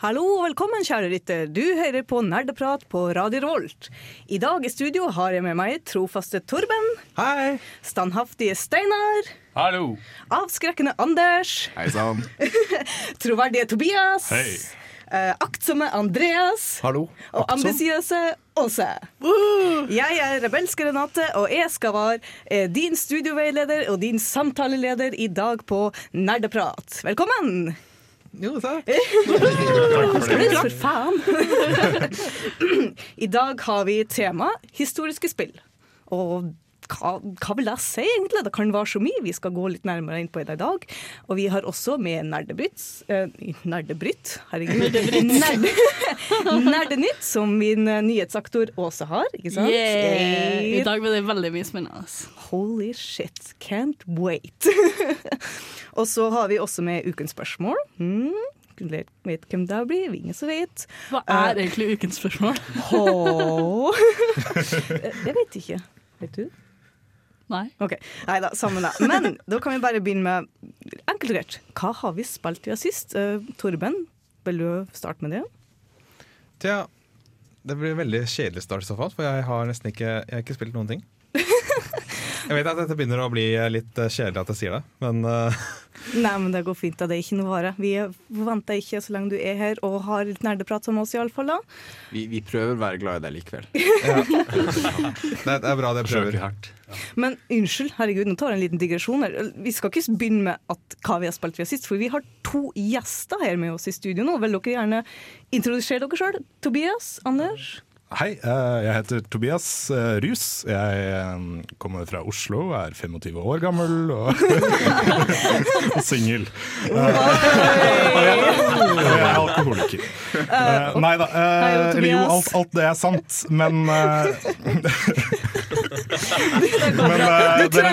Hallo og velkommen, kjære lytter. Du hører på Nerdeprat på Radio Revolt. I dag i studio har jeg med meg trofaste Torben. Hei! Standhaftige Steinar. Hallo! Avskrekkende Anders. Hei sann. Troverdige Tobias. Hei. Uh, aktsomme Andreas. Hallo. Og ambisiøse Åse. Jeg er rebelske Renate, og jeg skal være eh, din studioveileder og din samtaleleder i dag på Nerdeprat. Velkommen! Jo, takk. Applaus, for faen! I dag har vi tema historiske spill. Og hva, hva vil det si, egentlig? Det kan være så mye. Vi skal gå litt nærmere inn på det i dag. Og vi har også med Nerdebrytt eh, Nerdebrytt? Herregud. Nerde, Nerdenytt, som min eh, nyhetsaktor Åse har. Ikke sant? Yeah. I dag blir det veldig mye spennende. Holy shit, can't wait. og så har vi også med ukens spørsmål. Hmm. Vet hvem det blir, ingen som vet. Hva er egentlig ukens spørsmål? Åh. Jeg vet ikke. Vet du? Nei. Ok, Nei da, samme det. Men da kan vi bare begynne med enkelt og greit. Hva har vi spilt siden sist? Uh, Torben, vil du starte med det? Tja, det blir en veldig kjedelig start i så fall, for jeg har nesten ikke, jeg har ikke spilt noen ting. Jeg vet at dette begynner å bli litt eh, kjedelig at jeg sier det, men uh... Nei, men det går fint. Det er ikke noe vare. Vi forventer ikke så lenge du er her og har litt nerdeprat som oss, iallfall. Vi, vi prøver å være glad i deg likevel. det er bra det prøver. Hardt. Ja. Men unnskyld, herregud, nå tar jeg en liten digresjon her. Vi skal ikke begynne med at, hva vi har spilt siden sist, for vi har to gjester her med oss i studio nå. Vil dere gjerne introdusere dere sjøl? Tobias? Anders? Hei, eh, jeg heter Tobias eh, Rus. Jeg eh, kommer fra Oslo, er 25 år gammel og, og singel. Og jeg jeg er alkoholiker. Nei da. jo, alt, alt det er sant, men Men eh, dere,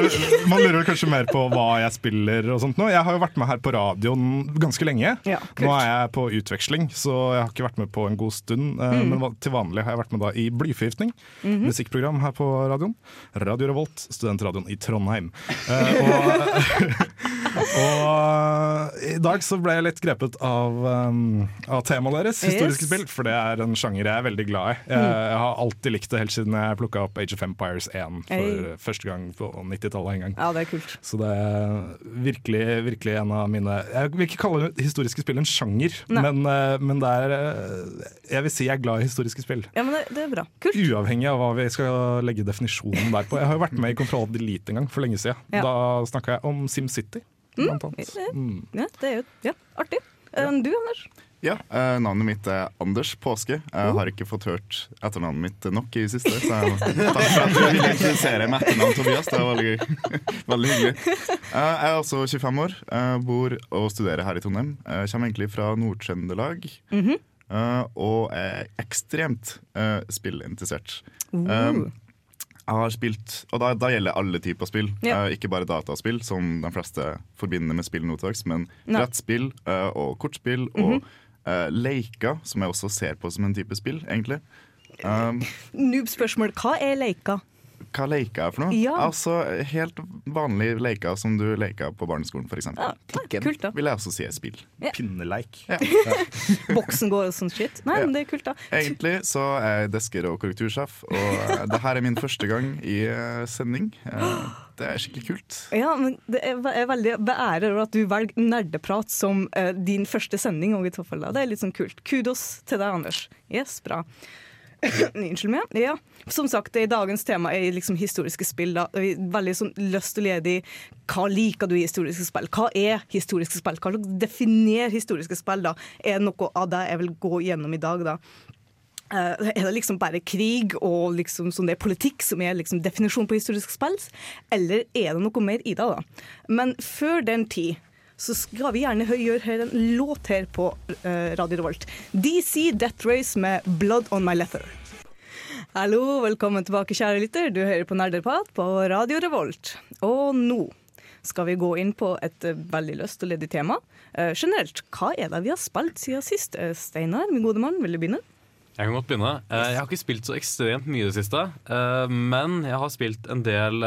man lurer kanskje mer på hva jeg spiller og sånt nå. Jeg har jo vært med her på radioen ganske lenge. Ja. Nå er jeg på utveksling, så jeg har ikke vært med på en god stund. eh, Mm. Men til vanlig har jeg vært med da i Blyforgiftning, Mhm. musikkprogram her på radioen. Radio Revolt, studentradioen i Trondheim. Eh, og, og i dag så ble jeg litt grepet av, um, av temaet deres, historiske Yes. spill, for det er en sjanger jeg er veldig glad i. Jeg, jeg har alltid likt det helt siden jeg plukka opp Age of Empires 1 for Hey. første gang på 90-tallet en gang. Ja, det er kult. Så det er virkelig, virkelig en av mine Jeg vil ikke kalle historiske spill en sjanger, men, eh, men det er eh, Jeg vil si jeg er glad i historiske spill. Ja, men det, det er bra. Kult. Uavhengig av hva vi skal legge definisjonen der på. Jeg har jo vært med i Control Delete en gang for lenge siden. Ja. Da snakka jeg om SimCity, blant annet. Mm. Ja, det er jo ja, artig. Um, du, Anders? Ja, uh, Navnet mitt er Anders Påske. Jeg har ikke fått hørt etternavnet mitt nok i det siste. Så jeg, takk for at du ville introdusere med etternavn, Tobias. Det var veldig gøy. Veldig hyggelig. Uh, jeg er altså 25 år, uh, bor og studerer her i Trondheim. Jeg kommer egentlig fra Nord-Trøndelag. eh, og er ekstremt uh, spillinteressert. Um, jeg har spilt, og da, da gjelder alle typer spill, Ja. Uh, ikke bare dataspill, som de fleste forbinder med spill nå til dags, men no. brettspill uh, og kortspill og uh, leker, som jeg også ser på som en type spill, egentlig. Um, Noob-spørsmål. Hva er leika? Hva leker jeg for noe? Ja. Altså Helt vanlige leker som du leker på barneskolen, f.eks. Ja, kult da. vil jeg også si er spill. Pinneleik. Boksen går og sånn shit. Nei, men det er kult, da. Egentlig så er jeg desker og korrektursjef, og eh, det her er min første gang i eh, sending. Eh, det er skikkelig kult. Ja, men det er, er veldig beærer at du velger nerdeprat som din første sending. Og i så. Det er litt sånn kult. Kudos til deg, Anders. Yes, bra. Unnskyld meg. Ja, som sagt, er dagens tema er liksom historiske spill. Da. Veldig sånn løst og ledig. Hva liker du i historiske spill? Hva er historiske spill? Hva definerer historiske spill? da? Er det noe av det jeg vil gå gjennom i dag? da? Eh, er det liksom bare krig og liksom sånn det er politikk som er liksom definisjonen på historiske spill, eller er det noe mer i det? da? Men før den tid så skal vi gjerne gjøre en låt her på eh, Radio Revolt. DC Death Race med 'Blood On My Leather'. Hallo, velkommen tilbake, kjære lytter. Du hører på Nerderprat på Radio Revolt. Og nå skal vi gå inn på et eh, veldig løst og ledig tema. Eh, generelt, hva er det vi har spilt siden sist? Eh, Steinar, min gode mann, vil du begynne? Jeg kan godt begynne. Eh, Jeg har ikke spilt så ekstremt mye i det siste, eh, men jeg har spilt en del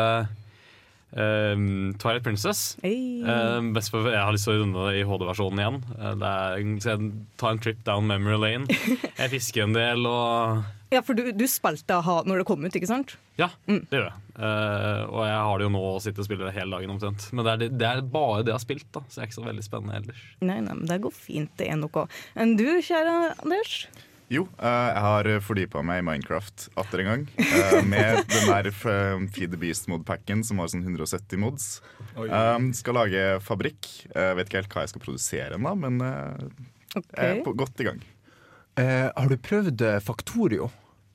eh, eh, Twilight Princess. Hey. Um, best for, jeg har lyst til å runde det i HD-versjonen igjen. Eh, det er, jeg tar en trip down memory lane. Jeg fisker en del og Ja, for du, du spilte ha når det kom ut, ikke sant? Ja, det gjør jeg. Uh, og jeg har det jo nå å sitte og spille det hele dagen omtrent. Men det er, det er bare det jeg har spilt, da, så det er ikke så veldig spennende ellers. Nei, nei, men det går fint, det er noe. Enn du, kjære Anders? Jo, eh, jeg har fordypa meg i Minecraft atter en gang. eh, med den der eh, Feed the Beast-mod-packen som har sånn 170 mods. Um, skal lage fabrikk. Jeg vet ikke helt hva jeg skal produsere ennå, men eh, jeg er på, godt i gang. Eh, har du prøvd Faktorio?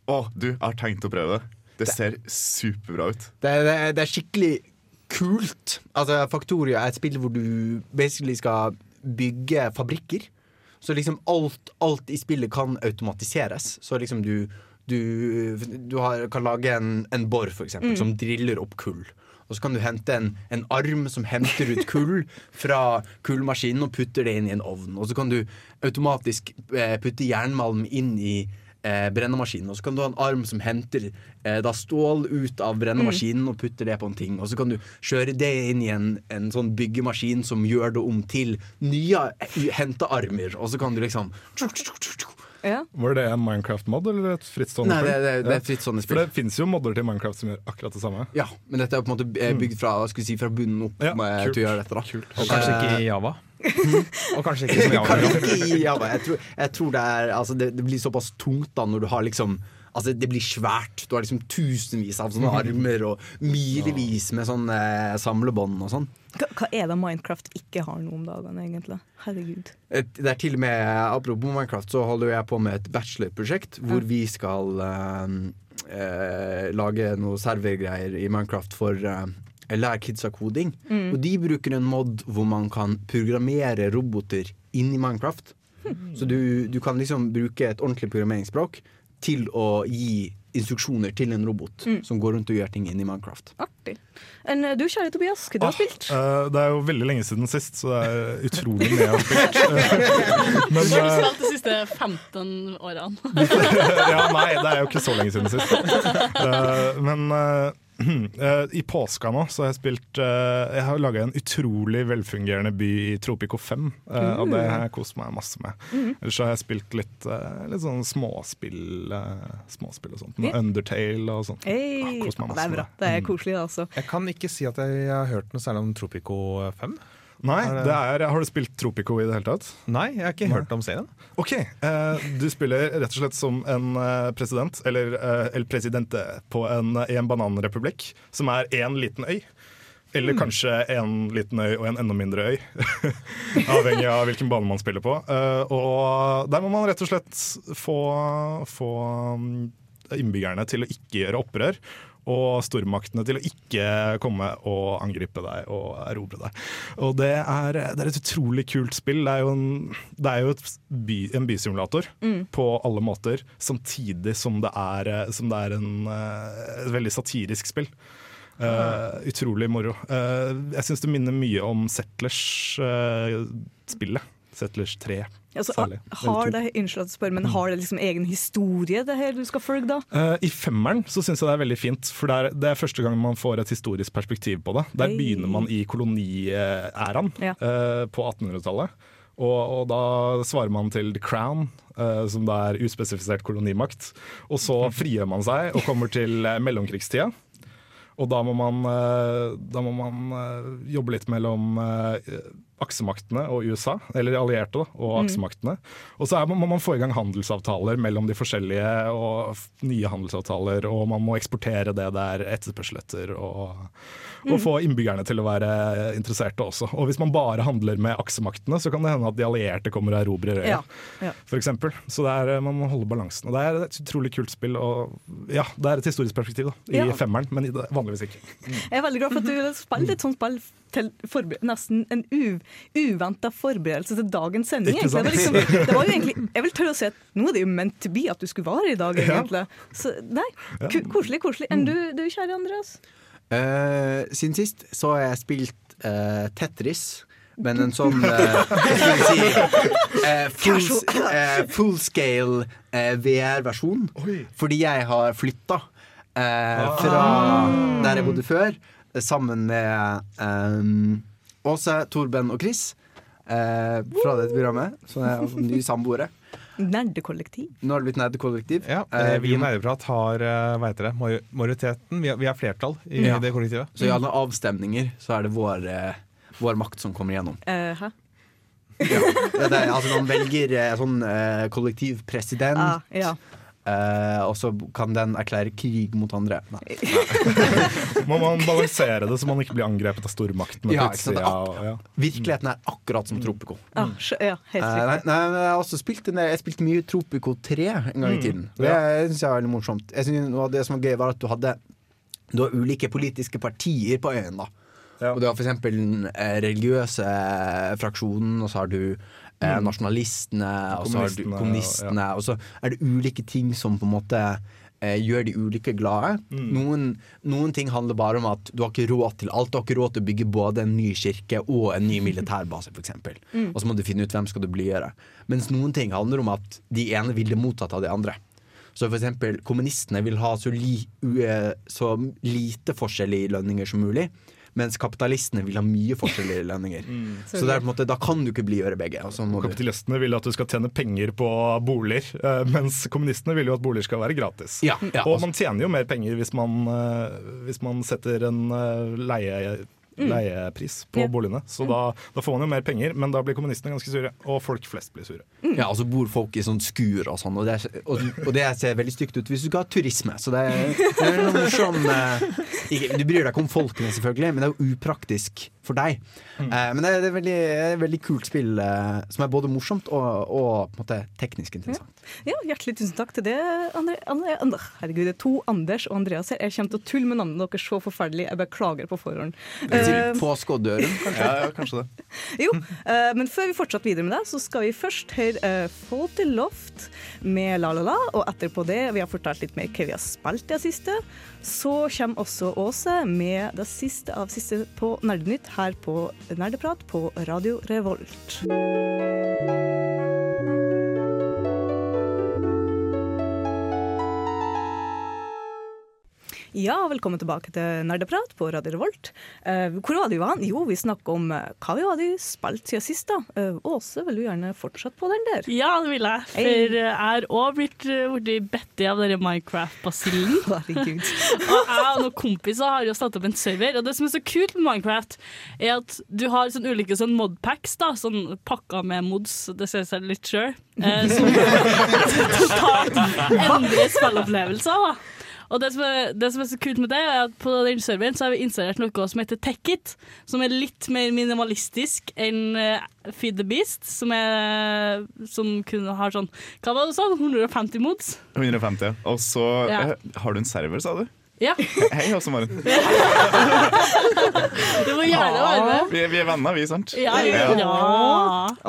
Å, oh, du, jeg har tenkt å prøve det. Det ser superbra ut. Det, er- det, det er skikkelig kult. Altså, Faktorio er et spill hvor du basically skal bygge fabrikker. Så liksom alt, alt i spillet kan automatiseres. Så liksom du Du, du har, kan lage en, en bor, for eksempel, som driller opp kull. Og så kan du hente en, en arm som henter ut kull fra kullmaskinen og putter det inn i en ovn. Og så kan du automatisk eh, putte jernmalm inn i eh, brennemaskinen. Og så kan du ha en arm som henter eh, da stål ut av brennemaskinen og putter det på en ting. Og så kan du kjøre det inn i en, en sånn byggemaskin som gjør det om til nye eh, hentearmer. Og så kan du liksom Ja. Var det en Minecraft-mod eller et frittstående Nei, det, det, det er frittstående For det fins jo modder til Minecraft som gjør akkurat det samme. Ja, men dette er på en måte eh, bygd fra, si, fra bunnen opp Ja, med, kult. til å gjøre dette. da Og kanskje ikke i Java. Og kanskje ikke så mye Java. Java. Jeg tror, jeg tror det er altså det, det blir såpass tungt da når du har liksom Altså Det blir svært. Du har liksom tusenvis av sånne armer og milevis med sånne eh, samlebånd og sånn. Hva, hva er det Minecraft ikke har nå om dagene, egentlig? Herregud. Det er til og med, Apropos Minecraft, så holder jeg på med et bachelorprosjekt hvor vi skal uh, uh, lage noe servergreier i Minecraft for uh, Lær kidsa koding. Og de bruker en mod hvor man kan programmere roboter inn i Minecraft. Så du, du kan liksom bruke et ordentlig programmeringsspråk til å gi instruksjoner til en robot som går rundt og gjør ting inn i Minecraft. Artig. Enn eh, du, kjære Tobias, hva du har spilt? Uh, det er jo veldig lenge siden sist, så det er utrolig mye jeg har spilt. Men Hva har du eh, spilt de siste 15 årene? ja, nei, det er jo ikke så lenge siden sist. Uh, men eh, eh, i påska nå så har jeg spilt eh, Jeg har laga en utrolig velfungerende by i Tropico 5, eh, og det har jeg kost meg masse med. Ellers så har jeg spilt litt, eh, litt sånn småspill, eh, småspill og sånt. Med Undertale og sånt. Hey. Ah, kost meg Det er bra. Det er koselig, altså. Jeg kan ikke si at jeg har hørt noe særlig om Tropico 5. Nei, det- er, har du spilt Tropico i det hele tatt? Nei, jeg har ikke hørt om serien. Ok, eh, du spiller rett og slett som en eh, president, eller eh, el presidente, på en, i en bananrepublikk, som er én liten øy. Eller kanskje en liten øy og en enda mindre øy. Avhengig av hvilken bane man spiller på. Eh, og der må man rett og slett få, få mm, innbyggerne til å ikke gjøre opprør. Og stormaktene til å ikke komme og angripe deg og erobre deg. Og det er, det er et utrolig kult spill. Det er jo en, det er jo et by, en bysimulator på alle måter, samtidig som det er, som det er en, eh, et veldig satirisk spill. Uh, utrolig moro. Uh, jeg syns det minner mye om Settlers-spillet. Settlers 3, Altså, særlig. har det, unnskyld at jeg spør, men har det liksom egen historie, det her du skal følge, da? Uh, I femmeren så syns jeg det er veldig fint, for det er, det er første gang man får et historisk perspektiv på det. Der hey. begynner man i koloniæraen Ja. uh, på 1800-tallet. Og, og da svarer man til The Crown, uh, som da er uspesifisert kolonimakt. Og så frigjør man seg og kommer til mellomkrigstida. Og da må man, da må man jobbe litt mellom aksemaktene og USA, eller allierte, da, og aksemaktene. Og så er, må man få i gang handelsavtaler mellom de forskjellige, og nye handelsavtaler, og man må eksportere det der er etterspørsel etter, og, og få innbyggerne til å være interesserte også. Og hvis man bare handler med aksemaktene, så kan det hende at de allierte kommer og erobrer øya, Ja, ja. eksempel. Så er, man må holde balansen. Og det er et utrolig kult spill, og ja, det er et historisk perspektiv da, i Ja. femmeren, men vanligvis ikke. Jeg er veldig glad for at du spiller et sånt spill til nesten en u uventa forberedelse til dagens sending. Det var, liksom, det var jo egentlig, jeg vil tørre å si at nå er det jo meant to be at du skulle være i dag, egentlig. Så nei, koselig, koselig. Enn du, du kjære Andreas? Eh, siden sist så har jeg spilt uh, Tetris. Men en sånn uh, skal si uh, full, uh, full scale VR-versjon. Fordi jeg har flytta eh, fra der jeg bodde før. sammen med um, Åse, Torben og Chris fra dette programmet. Som er altså nye samboere. Nerdekollektiv. Nå har det blitt nerdekollektiv. Ja, Eh, eh, vi i Nerdeprat har eh, hva heter det, majoriteten. Vi er, vi er flertall i Ja. det kollektivet. Så i alle avstemninger så er det vår, eh, vår makt som kommer gjennom. Uh, hæ? Ja. Det er, altså, man velger sånn kollektivpresident. kollektiv president, Ah, ja. Eh, og så kan den erklære krig mot andre. Nei. Må man balansere det så man ikke blir angrepet av stormaktene Ja, Ja. Virkeligheten er akkurat som Tropico. Ah, ja, helt Eh, nei, nei, jeg har også spilt en Jeg spilte mye Tropico 3 en gang i tiden. Det syns jeg var veldig morsomt. Jeg synes, noe av det som var gøy, var at du hadde Du har ulike politiske partier på øyen. da Ja. Og Du har eksempel den eh, religiøse eh, fraksjonen, og så har du eh, nasjonalistene, og så har du Kommunistene, og så er det ulike ting som på en måte eh, gjør de ulike glade. Noen, noen ting handler bare om at du har ikke råd til alt. Du har ikke råd til å bygge både en ny kirke og en ny militærbase, f.eks. eksempel Og så må du finne ut hvem skal du blidgjøre. Mens noen ting handler om at de ene vil det motsatte av de andre. Så for eksempel kommunistene vil ha så, li, eh, så lite forskjellige lønninger som mulig. Mens kapitalistene vil ha mye forskjellige lønninger. Så det er på en måte, da kan du ikke blidgjøre begge. Og så må du Kapitalistene vil at du skal tjene penger på boliger, eh, mens kommunistene vil jo at boliger skal være gratis. Ja, ja, og man tjener jo mer penger hvis man, eh, hvis man setter en eh, leie, leiepris på Ja. boligene. Så da, da får man jo mer penger, men da blir kommunistene ganske sure. Og folk flest blir sure. Ja, og så bor folk i sånn skur og sånn, og det, er, og, og det ser veldig stygt ut hvis du skal ha turisme. Så det er, det er noe sånn eh, ikke, Du bryr deg ikke om folkene, selvfølgelig, men det er jo upraktisk for deg. Eh, men det er, det er veldig, et veldig kult spill eh, som er både morsomt og, og på en måte teknisk interessant. Ja, hjertelig tusen takk til det, André, André, André. Herregud, det er to Anders og Andreas her. Jeg kommer til å tulle med navnet deres så forferdelig. Jeg beklager på forhånd. Eh, på og kanskje. Ja, ja, kanskje det. jo, uh, men før vi fortsetter videre med det, så skal vi først høre uh, Faulty Loft med La La La, og etterpå det, vi har fortalt litt mer hva vi har spilt det siste, så kommer også Åse med det siste av siste på Nerdenytt her på Nerdeprat på Radio Revolt. Ja, velkommen tilbake til Nerdeprat på Radio Revolt. Eh, hvor var vi var? Jo, vi snakker om eh, hva vi hadde spilt siden sist. da. Eh, Åse, vil du gjerne fortsette på den der? Ja, det vil jeg. For jeg er òg blitt eh, blitt bedt av denne Minecraft-basillen. Herregud. Og jeg og noen kompiser har jo satt opp en server. Og det som er så kult med Minecraft, er at du har sånn ulike sånn modpacks, da, sånn pakker med mods, det ser seg litt sjøl, eh, som totalt endrer spillopplevelser. da. Og det som, er, det som er så kult med det, er at på den serveren så har vi installert noe som heter Techit, som er litt mer minimalistisk enn eh, Feed the Beast, som, er, som kun har sånn Hva var det du sa? 150 mods? 150. ja. Og så Ja. eh, har du en server, sa du? Ja, Hei, Åse Maren. du må gjerne være med. Vi, er- vi er venner, vi, sant? Ja, ja. ja.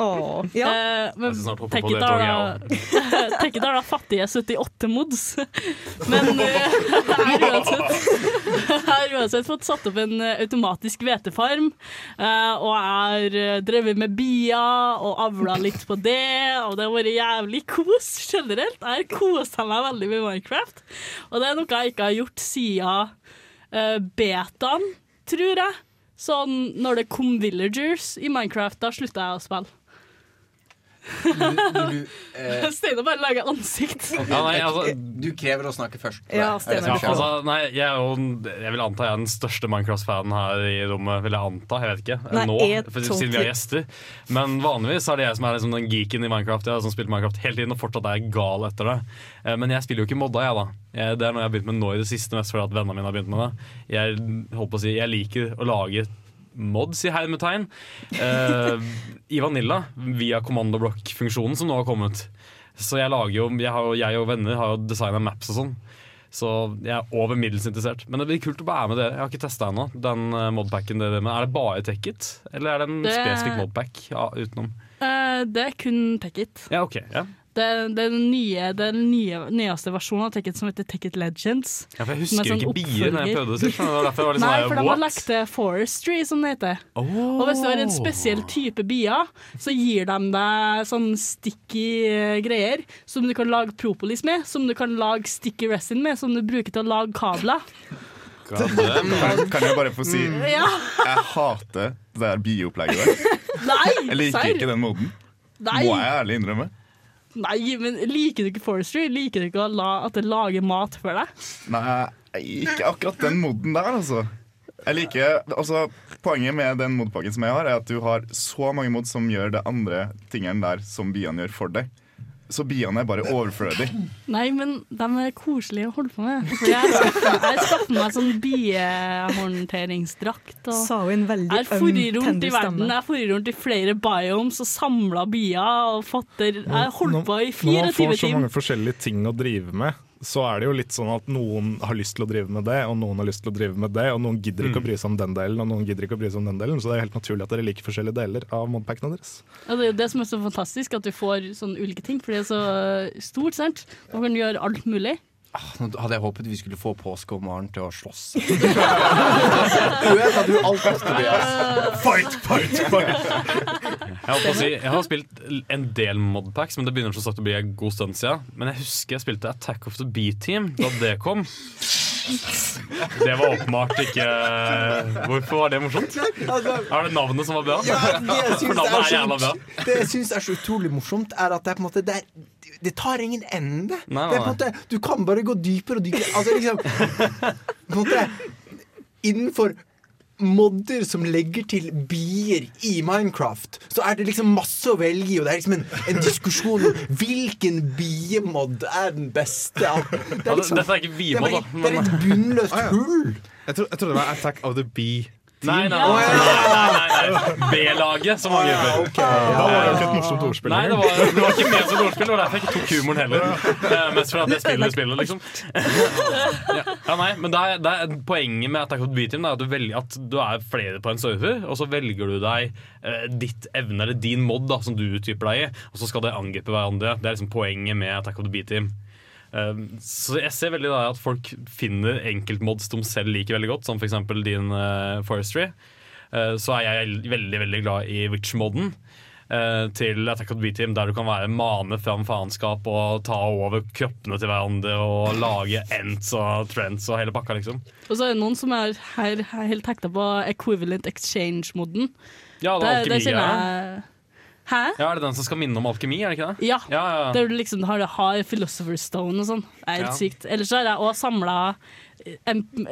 Åh, ja. Eh, men det har da da fattige 78 mods. Men eh, jeg har uansett, jeg har uansett fått satt opp en eh, automatisk hvetefarm. eh, og er eh, drevet med bia og avla litt på det. Og det har vært jævlig kos generelt. Jeg har kosa meg veldig med Minecraft. Og det er noe jeg ikke har gjort siden uh, betaen, tror jeg. Sånn når det kom villagers i Minecraft, da slutta jeg å spille. Eh, Steinar bare lager ansikt. Ja, nei, altså, du krever å snakke først. Ja. Er Ja, altså, nei, jeg, er jo, jeg vil anta jeg er den største Minecraft-fanen her i rommet. Vil jeg anta, jeg vet ikke. Nei, Nå, for, siden vi har gjester. Men vanligvis er det jeg som er liksom den geeken i Minecraft. Jeg sånn spilt Minecraft hele tiden og fortsatt er gal etter det. Eh, Men jeg spiller jo ikke modda, jeg, da. Jeg, det er noe jeg har begynt med nå i det siste, mest fordi at vennene mine har begynt med det. Jeg, holdt på å si, jeg liker å lage mods i hermetegn uh, i Vanilla via kommandoblokkfunksjonen som nå har kommet. Så jeg lager jo, jeg, har, jeg og venner har jo designa maps og sånn. Så jeg er over middels interessert. Men det blir kult å være med det. Jeg har ikke testa ennå. Den eh, modpacken dere med. Er det bare Tekkit, eller er det en Det- spesifikk modpack ja, utenom? Uh, det er kun Tekkit. Ja, ok. Ja. Det det den nye, den nye, nyeste versjonen av Tekkit som heter Tekkit Legends. ja, for jeg er husker sånn ikke bier når jeg prøvde å si Det var derfor jeg var litt Nei, sånn for de har lagt til Forestry, som det heter. Og hvis du har en spesiell type bier, så gir de deg sånn sticky eh, greier som du kan lage propolis med, som du kan lage sticky resin med, som du bruker til å lage kabler. Kan, kan jeg bare få si Ja. Jeg hater det der biopplegget der. Nei! Jeg liker serr? ikke den moden. Nei. Må jeg ærlig innrømme. Nei, men liker du ikke Forestry? Liker du ikke la, at det lager mat for deg? Nei, ikke akkurat den moden der, altså. Jeg liker, altså Poenget med den modpakken som jeg har, er at du har så mange mod som gjør det andre tingene der som byene gjør for deg. Så biene er bare overflødige. Nei, men de er koselige å holde på med. For jeg har skaffet meg sånn biehåndteringsdrakt. Og Sa hun en veldig jeg har rundt i verden. Jeg har rundt i flere biomes og samla bier. Og fatter, jeg har holdt på i Når man 24 får så mange forskjellige ting å drive med, så er det jo litt sånn at noen har lyst til å drive med det, og noen har lyst til å drive med det, og noen gidder ikke å bry seg om den delen, og noen gidder ikke å bry seg om den delen. Så det er helt naturlig at dere liker forskjellige deler av modpackene deres. Ja, det er jo det som er så fantastisk, at du får sånne ulike ting. For det er så stort, sant. Man kan gjøre alt mulig. Nå hadde jeg håpet vi skulle få påske og Maren til å slåss. du vet at du alt dette, Tobias? Fight, fight, fight! Jeg, holdt på å si, jeg har spilt en del modpacks, men det begynner så sagt å bli en god stund siden. Men jeg husker jeg spilte Attack of the B-Team da det kom. Det var åpenbart ikke Hvorfor var det morsomt? Er det navnet som var bra? Ja, det For syns navnet er, jævla bra. så- det jeg syns er så utrolig morsomt, er at det er på en måte det, er, det tar ingen ende. Nei, Det er på en måte, du kan bare gå dypere og dypere. Altså liksom på en måte, Innenfor modder som legger til bier i Minecraft, så er det liksom masse å velge i, og det er liksom en, en diskusjon om hvilken biemod er den beste. Det er det- liksom- Dette er ikke er, da. det er et bunnløst Ah, ja. hull. Jeg, tror, jeg trodde det var Attack of the Bee. Nei, nei, nei, nei, nei. B-laget, som mange gjør. Da var det jo ikke et morsomt ordspill. Nei, det var, det var ikke ment som et ordspill. Det var derfor jeg ikke tok humoren heller. Uh, mest fordi at spillet spiller liksom. Ja, ja nei, men det er, det er Poenget med Attack of the B-Team er at du, velger, at du er flere på en server, og så velger du deg uh, ditt evne, eller din mod, da, som du utdyper deg i, og så skal det angripe hverandre. Det er liksom poenget med Attack of the B-Team. Um, så jeg ser veldig da at folk finner enkeltmods de selv liker veldig godt, som f.eks. din eh, Forestry. Eh, så er jeg veldig veldig glad i Witch-moden eh, til Attack of the B-Team, der du kan være mane fram faenskap og ta over kroppene til hverandre og lage ents og trends og hele pakka, liksom. Og så er det noen som er her, her helt hekta på equivalent exchange-moden. Ja, det er Det, det kjenner jeg Hæ? ja, er det den som skal minne om alkemi, er det ikke det? Ja. Ja, ja. Der du liksom har, har Philosopher's Stone og sånn. Det er helt Ja. sykt. Ellers har jeg òg samla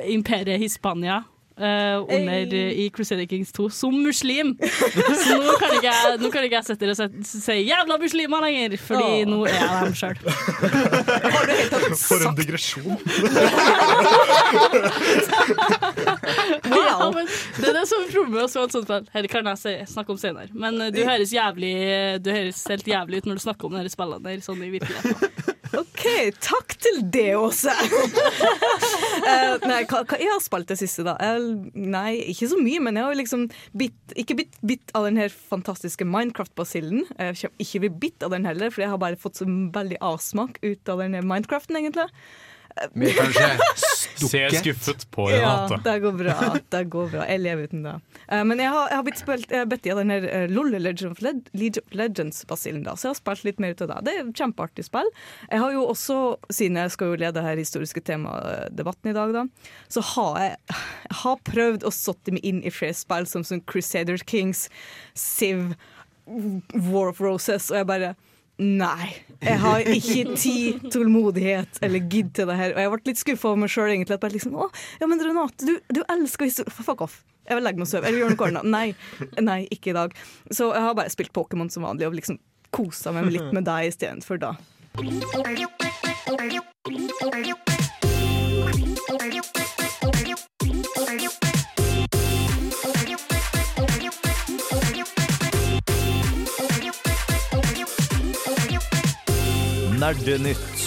Imperiet Hispania. Eh, under i Crusader Kings 2 som muslim. Så nå kan ikke jeg, nå kan ikke jeg sette dere og si 'jævla muslimer' lenger, Fordi oh. nå er jeg dem sjøl. For en digresjon. Ja, men det er det som er problemet med å et spill. Her kan jeg si, snakke om senere. Men eh, du høres jævlig Du høres helt jævlig ut når du snakker om de spillene der sånn i virkeligheten. OK, takk til det, Åse. Eh, nei, hva, hva jeg har spilt det siste, da? Jeg, nei, ikke så mye, men jeg har liksom bitt, ikke blitt bitt av den her fantastiske Minecraft-basillen. Jeg kommer ikke bli bitt av den heller, for jeg har bare fått så veldig avsmak ut av den Minecraften, egentlig. Med kanskje Ser skuffet på Ja, Renate. det går bra. Det går bra. Jeg lever uten det. Eh, men jeg har, jeg har blitt spilt, jeg har bedt i den her uh, LOL Legend of Legends-basillen, da, så jeg har spilt litt mer ut av det. Det er et kjempeartig spill. Jeg har jo også, siden jeg skal jo lede her historiske temadebatten i dag, da, så har jeg, jeg har prøvd å sette meg inn i flere spill som, som Crusader Kings, Civ, War of Roses, og jeg bare Nei, jeg har ikke tid, tålmodighet eller gidd til det her. Og jeg ble litt skuffa over meg sjøl, egentlig. At jeg liksom, å, ja, men Renate, du, du elsker historie. Fuck off. Jeg vil legge meg og sove. Eller gjøre noe annet. Nei, nei, ikke i dag. Så jeg har bare spilt Pokémon som vanlig og liksom kosa meg litt med deg istedenfor da. Nerdenytt.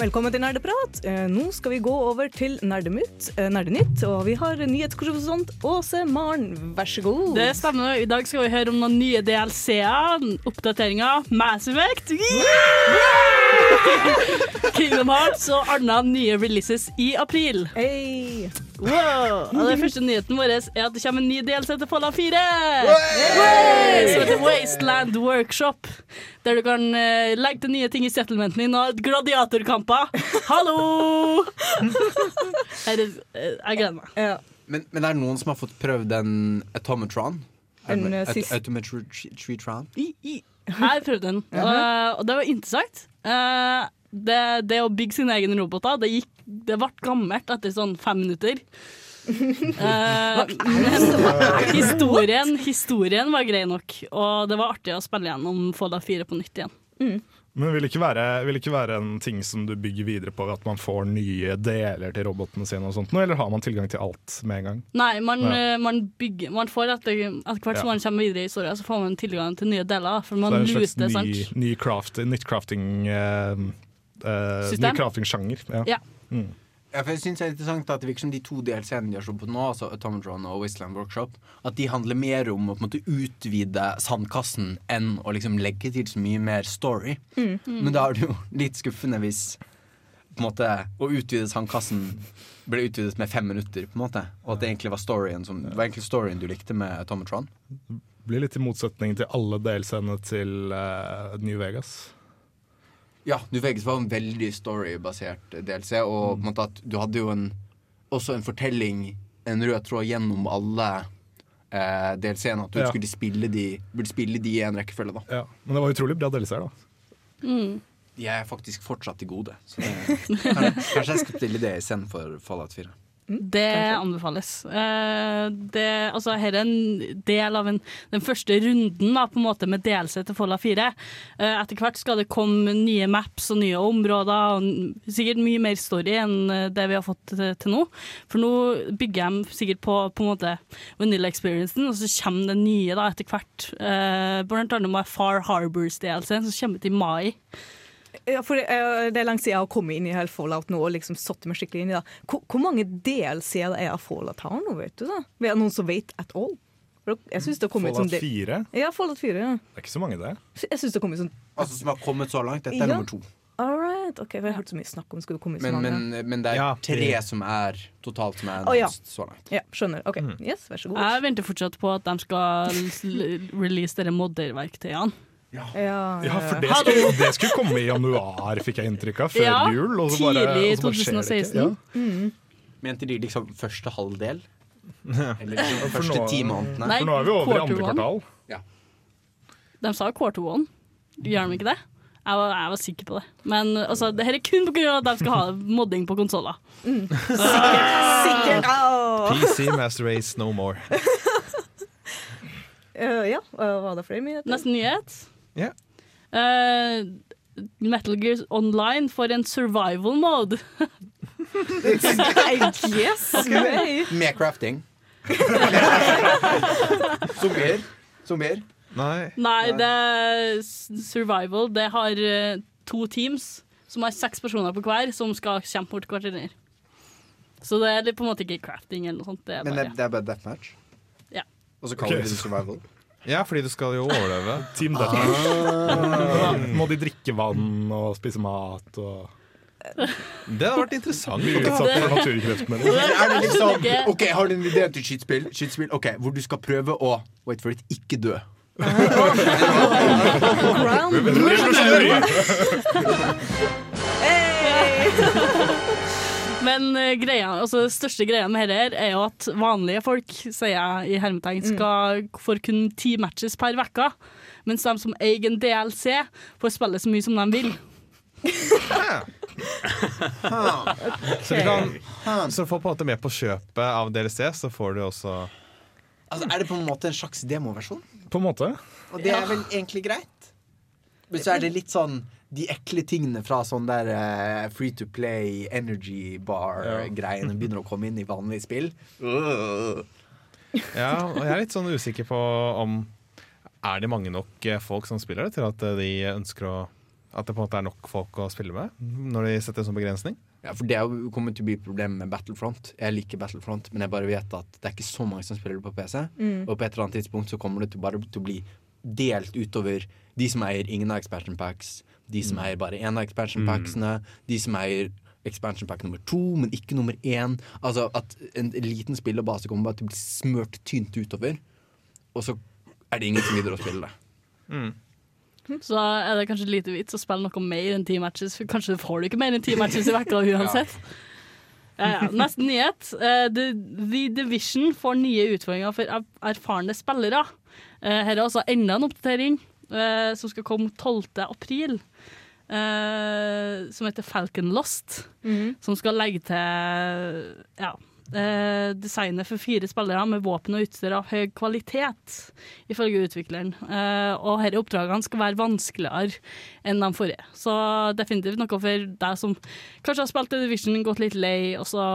Velkommen til Nerdeprat. Eh, Nå skal vi gå over til Nerdemytt, eh, Nerdenytt. Og vi har nyhetskorrespondent Åse Maren, vær så god. Det stemmer. I dag skal vi høre om noen nye DLC-er, oppdateringer, Mass Effect. Kingdom Hearts og andre nye releases i april. Hey. Wow. Og den første nyheten vår er at det kommer en ny DLC til Fallout 4. Som heter Wasteland Workshop. Der du kan uh, legge til nye ting i settlementen din og ha gladiatorkamper. Hallo! Her er, eh, jeg gleder meg. Ja. Men, men det er noen som har fått prøvd en Automatron? En, eh, sist- Automatron. Jeg prøvde den, og, og det var interessant. Uh, det, det å bygge sine egne roboter, det, gikk, det ble gammelt etter sånn fem minutter. Uh, men historien, historien var grei nok, og det var artig å spille gjennom Fallout 4 på nytt igjen. Men vil det ikke være, vil ikke være en ting som du bygger videre på, at man får nye deler til robotene sine, og sånt, eller har man tilgang til alt med en gang? Nei, man, Ja. eh, man bygger Man får etter, etter hvert som Ja. man kommer videre i historien, så får man tilgang til nye deler. For man det er en slags luter, ny, ny craft, nytt crafting eh, eh, Ny crafting-sjanger. Ja. Ja. Mm. Ja, jeg synes det er interessant at det virker som de to DLC-ene de har på nå, altså Atomatron og Wasteland Workshop, at de handler mer om å på en måte utvide sandkassen enn å liksom legge til så mye mer story. Men da er det jo litt skuffende hvis på en måte å utvide sandkassen ble utvidet med fem minutter, på en måte. Og at det egentlig var storyen som Det var egentlig storyen du likte med Atomatron. Blir litt i motsetning til alle DLC-ene til uh, New Vegas. Ja, New Vegas var en veldig storybasert DLC, og på en måte at du hadde jo en, også en fortelling, en rød tråd gjennom alle eh, DLC-ene. At du Ja. skulle spille de, burde spille de i en rekkefølge. da Ja. Men det var utrolig bra DLC-er, da. Mm. De er faktisk fortsatt til gode. Så det, kanskje, kanskje jeg skal stille det istedenfor Fallout 4. Det anbefales. Eh, det, altså, her er en del av en, den første runden da, på en måte med delelse til Folla 4. Eh, etter hvert skal det komme nye maps og nye områder, og sikkert mye mer story enn eh, det vi har fått til, nå. For nå bygger de sikkert på, på en måte vanilla experiencen, og så kommer det nye da, etter hvert. Blant annet med Far Harbors DLC, som kommer ut i mai. Ja, for det, eh, det er lenge siden jeg har kommet inn i hele Fallout nå og liksom satt meg skikkelig inn i det. Hvor, hvor mange DLC-er det er av Fallout har nå, vet du? da? Er det noen som vet at all? Jeg synes det har kommet Fallout 4? Ja, Fallout 4. Ja. Det er ikke så mange, det. Jeg synes det har kommet sånn Altså Som har kommet så langt. Dette er Ja. nummer to. All right, ok, for Jeg har hørt så mye snakk om det skulle komme så Men, men, men det er Ja, tre det- som er totalt som er oh, ja. så langt. Ja, skjønner. Ok, yes, vær så god. Jeg venter fortsatt på at de skal release dere modderverktøyene. Ja, Ja, for det skulle, det skulle komme i januar, fikk jeg inntrykk av, før Ja, jul. Og så bare, tidlig og så bare skjer det ikke. 2016. Ja. Mente de liksom første halvdel? Eller liksom første ti månedene? Nei, For nå er vi over i andre one. kvartal. De sa quarter one. Gjør de ikke det? Jeg var, jeg var sikker på det. Men altså, det her er kun pga. at de skal ha modding på konsoller. Sikkert. Oh. PC Master Race No More. Uh, ja, uh, var det flere nyheter? Nesten nyhet. Ja. Uh, Metal Gear Online for en survival mode. yes! Okay. Med crafting. Zombier. Zombier. Nei. Nei, det er survival. Det har eh, to teams som har seks personer på hver, som skal kjempe mot hverandre. Så det er på en måte ikke crafting eller noe sånt. Det er Men det, bare det er bare deathmatch? Ja. Og så kaller okay. vi det survival? Ja, fordi du skal jo overleve. Team Deathmatch. Må de drikke vann og spise mat og Det hadde vært interessant. liksom? Er det liksom OK, har du en idé til skytespill? Skytespill, okay, Hvor du skal prøve å Wait for it, ikke dø. Ground. Men eh, greia, altså, det største greia med dette er jo at vanlige folk, sier jeg i hermetegn, skal får kun ti matches per uke. Mens de som eier en DLC, får spille så mye som de vil. Så, du kan, så for på en måte med på kjøpet av DLC, så får du også Altså, Er det på en måte en slags demoversjon? På en måte. Og det er vel egentlig greit? Men så er det litt sånn de ekle tingene fra sånn der uh, free to play energy bar-greiene begynner å komme inn i vanlige spill. Ja, og jeg er litt sånn usikker på om Er det mange nok eh, folk som spiller det, til at eh, de ønsker å At det på en måte er nok folk å spille med, når de setter en sånn begrensning? Ja, for Det er kommer til å bli et problem med Battlefront. Jeg liker Battlefront, men jeg bare vet at det er ikke så mange som spiller det på PC. Og på et eller annet tidspunkt så kommer det til bare til å bli delt utover de som eier ingen av expansion packs, de som eier bare én av expansion packsene, de som eier expansion pack nummer to, men ikke nummer én. Altså at en liten spill og base kommer bare til å bli smørt tynt utover, og så er det ingen som gidder å spille det. Så er det kanskje lite vits å spille noe mer enn ti matches, for kanskje får du ikke mer enn ti matches i uka uansett. Ja, uh, Neste nyhet. Uh, The, The Division får nye utfordringer for er- erfarne spillere. Uh, her er altså enda en oppdatering eh, som skal komme 12. april. Eh, som heter Falcon Lost. Som skal legge til ja, eh, designet for fire spillere med våpen og utstyr av høy kvalitet, ifølge utvikleren. Eh, og disse oppdragene skal være vanskeligere enn de forrige. Så definitivt noe for deg som kanskje har spilt The Division, gått litt lei, og så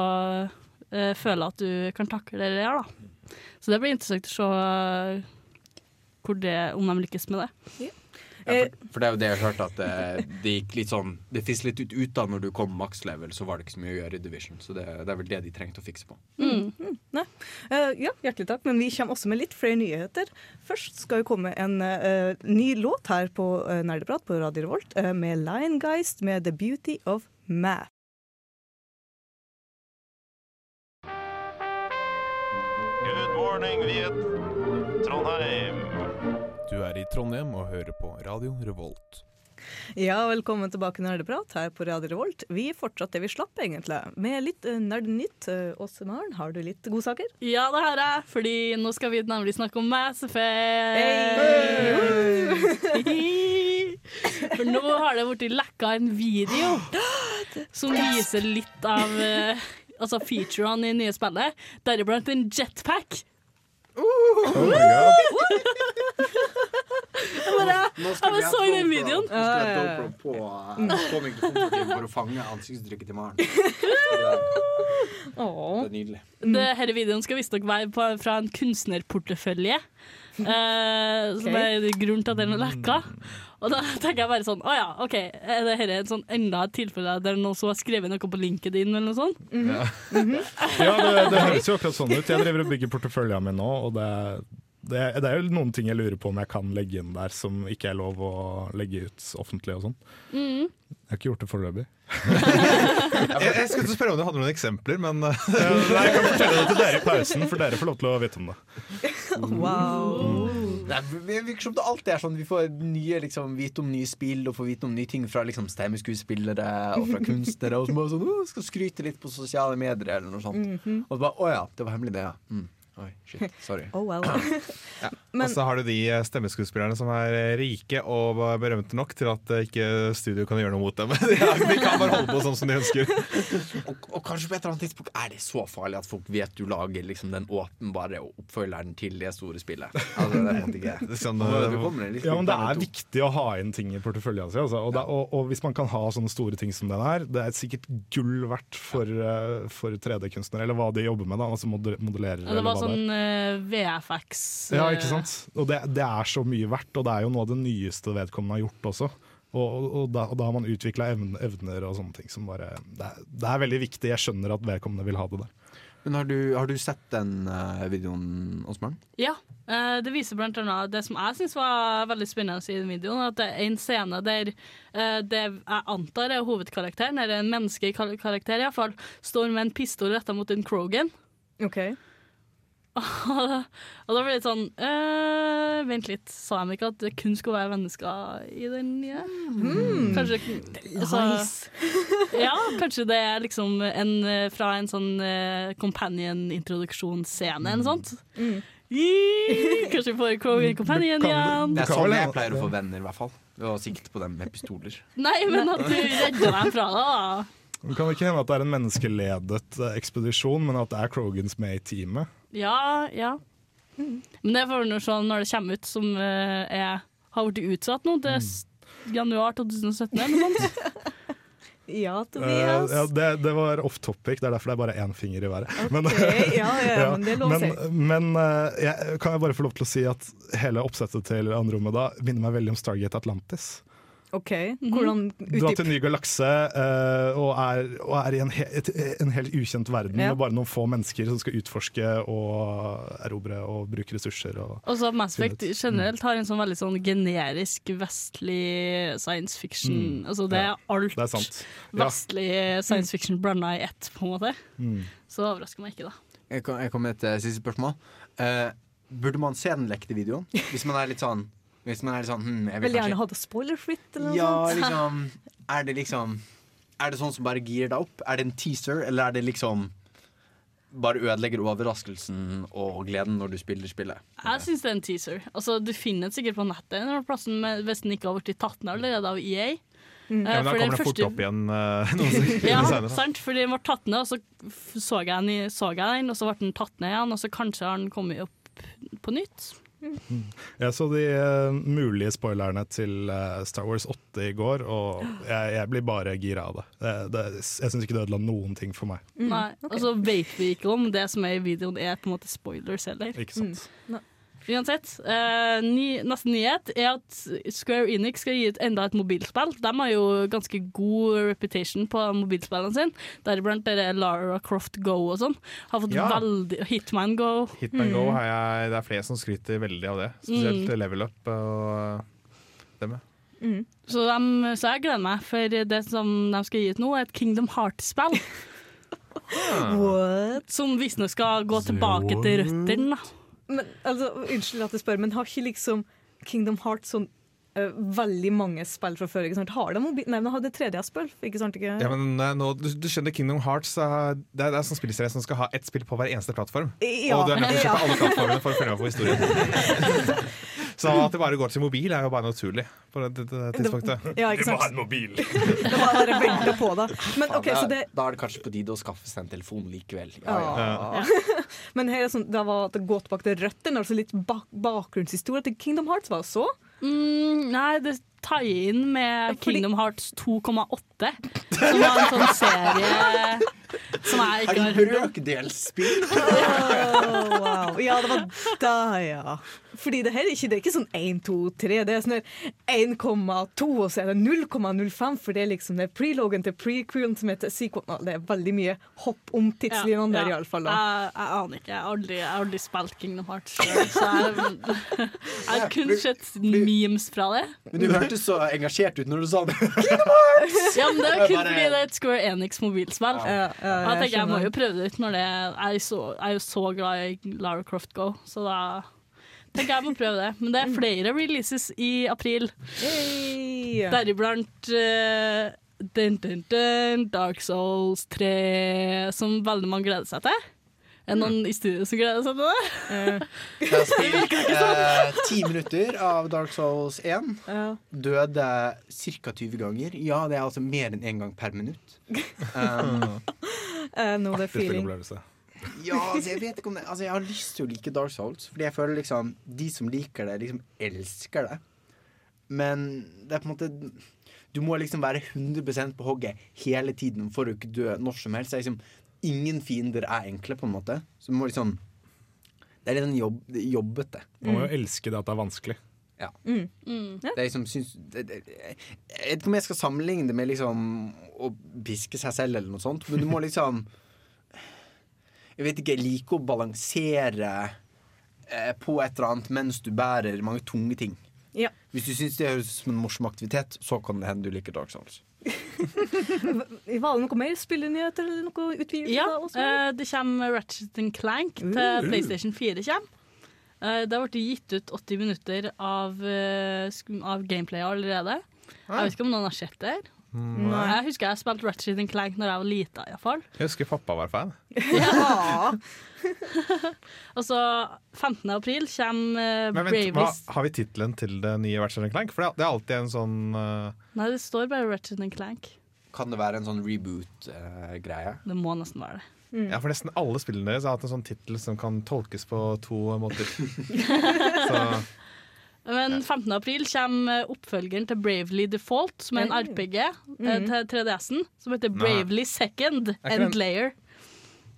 eh, føler at du kan takle det der, da. Så det blir interessant å se eh, det, om de lykkes med det. Ja, for, for det er jo det jeg har hørt, at det, det gikk litt sånn Det fiss litt ut, ut da når du kom max level, så var det ikke så mye å gjøre i Division. Så det, det er vel det de trengte å fikse på. Eh, ja, hjertelig takk, men vi kommer også med litt flere nyheter. Først skal jo komme en uh, ny låt her på uh, Nerdeprat på Radio Revolt uh, med Liongeist med The Beauty of Math. Good morning, Viet. Trondheim. Du er i Trondheim og hører på Radio Revolt. Ja, velkommen tilbake til Nerdeprat her på Radio Revolt. Vi fortsatte det vi slapp, egentlig, med litt nerdnytt. nerdenytt. Uh, Åse Maren, har du litt godsaker? Ja, det har jeg, fordi nå skal vi nemlig snakke om Mass For nå har det blitt lekka en video som viser litt av eh, altså featurene i nye spillet, deriblant en jetpack. Oh my god. Jeg bare, jeg bare så den videoen. Nå skal jeg ha GoPro på, eh, på mikrofonen for å fange ansiktsuttrykket til Maren. Det er nydelig. Det, Denne videoen skal visstnok være på, fra en kunstnerportefølje. eh, Som er grunnen til at den er lekka. Og da tenker jeg bare sånn Å ja, OK. Er det dette et sånn enda et tilfelle der noen som har skrevet noe på LinkedIn eller noe sånt? Ja, det, det høres jo akkurat sånn ut. Jeg driver og bygger porteføljen min nå, og det, det, det er jo noen ting jeg lurer på om jeg kan legge inn der som ikke er lov å legge ut offentlig og sånn. Mm. Jeg har ikke gjort det foreløpig. Jeg, jeg skulle spørre om du hadde noen eksempler, men Nei, Jeg kan fortelle det til dere i pausen, for dere får lov til å vite om det. Wow. Det er- virker som det alltid er sånn Vi får nye, liksom, vite om nye spill og får vite om nye ting fra liksom, stemmeskuespillere og fra kunstnere. Og så bare sånn, skal skryte litt på sosiale medier eller noe sånt. Og så bare Å ja, det var hemmelig, det, ja. Mm. Oi, shit. Sorry. Oh well. Og så har du de eh, stemmeskuespillerne som er eh, rike og berømte nok til at eh, ikke studio kan gjøre noe mot dem. De kan bare holde på sånn som de ønsker. Og, og kanskje på et eller annet tidspunkt er det så farlig at folk vet du lager liksom, den åpenbare oppfølgeren til det store spillet. Altså, det er Det sånn, eh, Ja, men Det er viktig å ha inn ting i porteføljen sin. Altså. Og, det- og, og hvis man kan ha sånne store ting som den her, det er sikkert gull verdt for, eh, for 3D-kunstnere, eller hva de jobber med. da, altså modellerer. Ja, det var. Sånn uh, VFX. Ja, eh, ikke sant? Og det, det er så mye verdt, og det er jo noe av det nyeste vedkommende har gjort også. Og, og, og, da, og da har man utvikla evner, og sånne ting som bare det er, det er veldig viktig. Jeg skjønner at vedkommende vil ha det der. Men har du, har du sett den eh, videoen, Åsmund? Ja. eh, det viser blant annet det som jeg syns var veldig spennende i den videoen. At det er en scene der eh, det jeg antar er hovedkarakteren, eller en menneskelig kar- karakter iallfall, står med en pistol retta mot en Krogan. OK. og da ble det litt sånn øh, Vent litt, sa de ikke at det kun skulle være mennesker i den nye? Kanskje altså, Ja, kanskje det er liksom en, eh, fra en sånn uh, companion-introduksjonsscene eller noe sånt. Mm. Kanskje vi får Companion igjen. Det er sånn jeg pleier å få venner, i hvert fall. Ved å sikte på dem med pistoler. Nei, men at du redder dem fra det, da. Det kan ikke hende at det er en menneskeledet ekspedisjon, men at det er Krogans med i teamet. Ja, ja. Men det får vi nå se når det kommer ut, som eh, er, har blitt utsatt nå. til mm. januar 2017 eller noe sånt. Ja, Tobias. Tobias. ja, det, det var off topic, det er derfor det er bare én finger i været. Men, Ok, ja, ja, Ja, men det men, men eh, jeg, kan jeg bare få lov til å si at hele oppsettet til Andromeda minner meg veldig om Stargate Atlantis. OK, hvordan Du Dra til en ny galakse uh, og, er, og er i en, he, et, en helt ukjent verden Ja. med bare noen få mennesker som skal utforske og erobre og bruke ressurser. Og, Og så Mass Effect generelt har en sånn veldig sånn generisk vestlig science fiction. Mm. Altså det er alt det er sant. Ja. vestlig science fiction blanda i ett, på en måte. Mm. Så det overrasker meg ikke, da. Jeg kom- jeg kommer med et uh, siste spørsmål. Uh, burde man se den lekte videoen? Hvis man er litt sånn Hvis man er sånn hm, jeg vil Vil gjerne kanskje- ha det spoiler-fritt, eller noe Ja, sånt. liksom Er det liksom Er det sånn som bare girer deg opp? Er det en teaser, eller er det liksom bare ødelegger overraskelsen og gleden når du spiller spillet? Jeg syns det er en teaser. Altså, Du finner det sikkert på nettet en eller annen plass, men hvis den ikke har blitt tatt ned allerede av EA. Ja, men da Eh, den kommer det fort første- opp igjen uh, noen sekunder Ja, senere. sant, fordi den ble tatt ned, og så så jeg, den, så jeg den, og så ble den tatt ned igjen, og så kanskje har den kommet opp på nytt. Jeg så de eh, mulige spoilerne til eh, Star Wars 8 i går, og jeg, jeg blir bare gira av det. det, det jeg syns ikke det ødela noen ting for meg. Nei, Og så vet vi ikke om det som er i videoen er på en måte spoilers heller. Ikke sant? Uansett, eh, ny, nesten nyhet er at Square Enix skal gi ut enda et mobilspill. De har jo ganske god reputation på mobilspillene sine, deriblant Lara Croft Go og sånn. Har fått Ja. veldig Hitman Go. Hitman Go har jeg, det er flere som skryter veldig av det. Spesielt Level Up og dem. Mm. Så, de, så jeg gleder meg, for det som de skal gi ut nå, er et Kingdom Hearts-spill. What? Som visstnok skal gå tilbake til røttene. Men, altså, unnskyld at jeg spør, men har ikke liksom Kingdom Hearts sånn uh, veldig mange spill fra før? ikke sant? Har de mobil... Nei, men de tredje 3D-spill, ikke sant? Ikke? Ja, men uh, nå, du, du skjønner Kingdom Hearts uh, Det er, det er sånn spillserie som skal ha ett spill på hver eneste plattform. Ja, og du er nødt til å kjøpe alle plattformene for å følge med på historien. Så at det bare går til mobil, er jo bare naturlig på det, det, det tidspunktet. Ja, ikke sant? mobil! Det var bare vente på da. Men okay, så det Da er det kanskje på tide å skaffe seg en telefon likevel. Ja, ja. ja. Men her er sånn, det var at det går tilbake til røttene, altså litt bak bakgrunnshistorie til Kingdom Hearts var så. Mm, nei, det tar inn med Kingdom Hearts 2,8, som var en sånn serie som jeg Er ikke har hørt om. brøkdelsspill? Oh, wow. Ja, det var da, ja. Fordi det her er ikke, det er ikke sånn 1, 2, 3. Det er sånn her 1,2, og så er det 0,05, for det er liksom det er prelogen til prequelen som heter sequel. Det er veldig mye hopp om tidslinjene der, iallfall. da. Jeg, jeg aner ikke. Jeg har aldri, jeg har aldri spilt Kingdom Hearts så jeg, har kun sett memes fra det. Men du hørtes så engasjert ut når du sa det. Ja, men Det er kun fordi det er et Square Enix mobilspill. Ja, ja, Og jeg tenker jeg må jo prøve det ut når det jeg er, så, jeg er jo så glad i Lara Croft Go, så da tenker jeg må prøve det. Men det er flere releases i april, Hey. deriblant dun, Dark Souls 3, som veldig mange gleder seg til. Er det noen i studio som gleder seg til det? Jeg har spilt eh, ti minutter av Dark Souls 1. Ja. Døde ca. 20 ganger. Ja, det er altså mer enn én gang per minutt. Um, uh, no, det er Artig feeling. ja, altså jeg vet ikke om det Altså jeg har lyst til å like Dark Souls, fordi jeg føler liksom de som liker det, liksom elsker det. Men det er på en måte Du må liksom være 100 på hogget hele tiden for å ikke dø når som helst. Det er liksom, ingen fiender er enkle, på en måte. Så du må liksom Det er litt sånn jobb, jobbete. Man må jo elske det at det er vanskelig. Mm. Det er liksom, syns, det, det, jeg vet ikke om jeg skal sammenligne det med liksom å piske seg selv eller noe sånt, men du må liksom Jeg vet ikke, jeg liker å balansere eh, på et eller annet mens du bærer mange tunge ting. Ja. Hvis du syns det høres ut som en morsom aktivitet, så kan det hende du liker Dark Souls. Var det noe mer spillenyheter eller noe utvidelse? Ja, eh, det kommer Ratchet Clank til PlayStation 4. Kommer. Eh, det har blitt gitt ut 80 minutter av, eh, av gameplay allerede. Jeg vet ikke om noen har sett det. her. Nei. Jeg husker jeg spilte Ratchet Clank når jeg var lita. fall. Jeg husker pappa var fan. Ja. Og så 15. april kommer eh, Men vent, hva, Har vi tittelen til det nye Ratchet Clank? For det er- alltid en sånn uh... Nei, det står bare Ratchet Clank. Kan det være en sånn reboot-greie? Det må nesten være det. Mm. Ja, for nesten alle spillene deres har hatt en sånn tittel som kan tolkes på to måter. Så Men 15. april kommer oppfølgeren til Bravely Default, som er en RPG mm. til 3DS-en, som heter Nei. Bravely Second Er End Layer.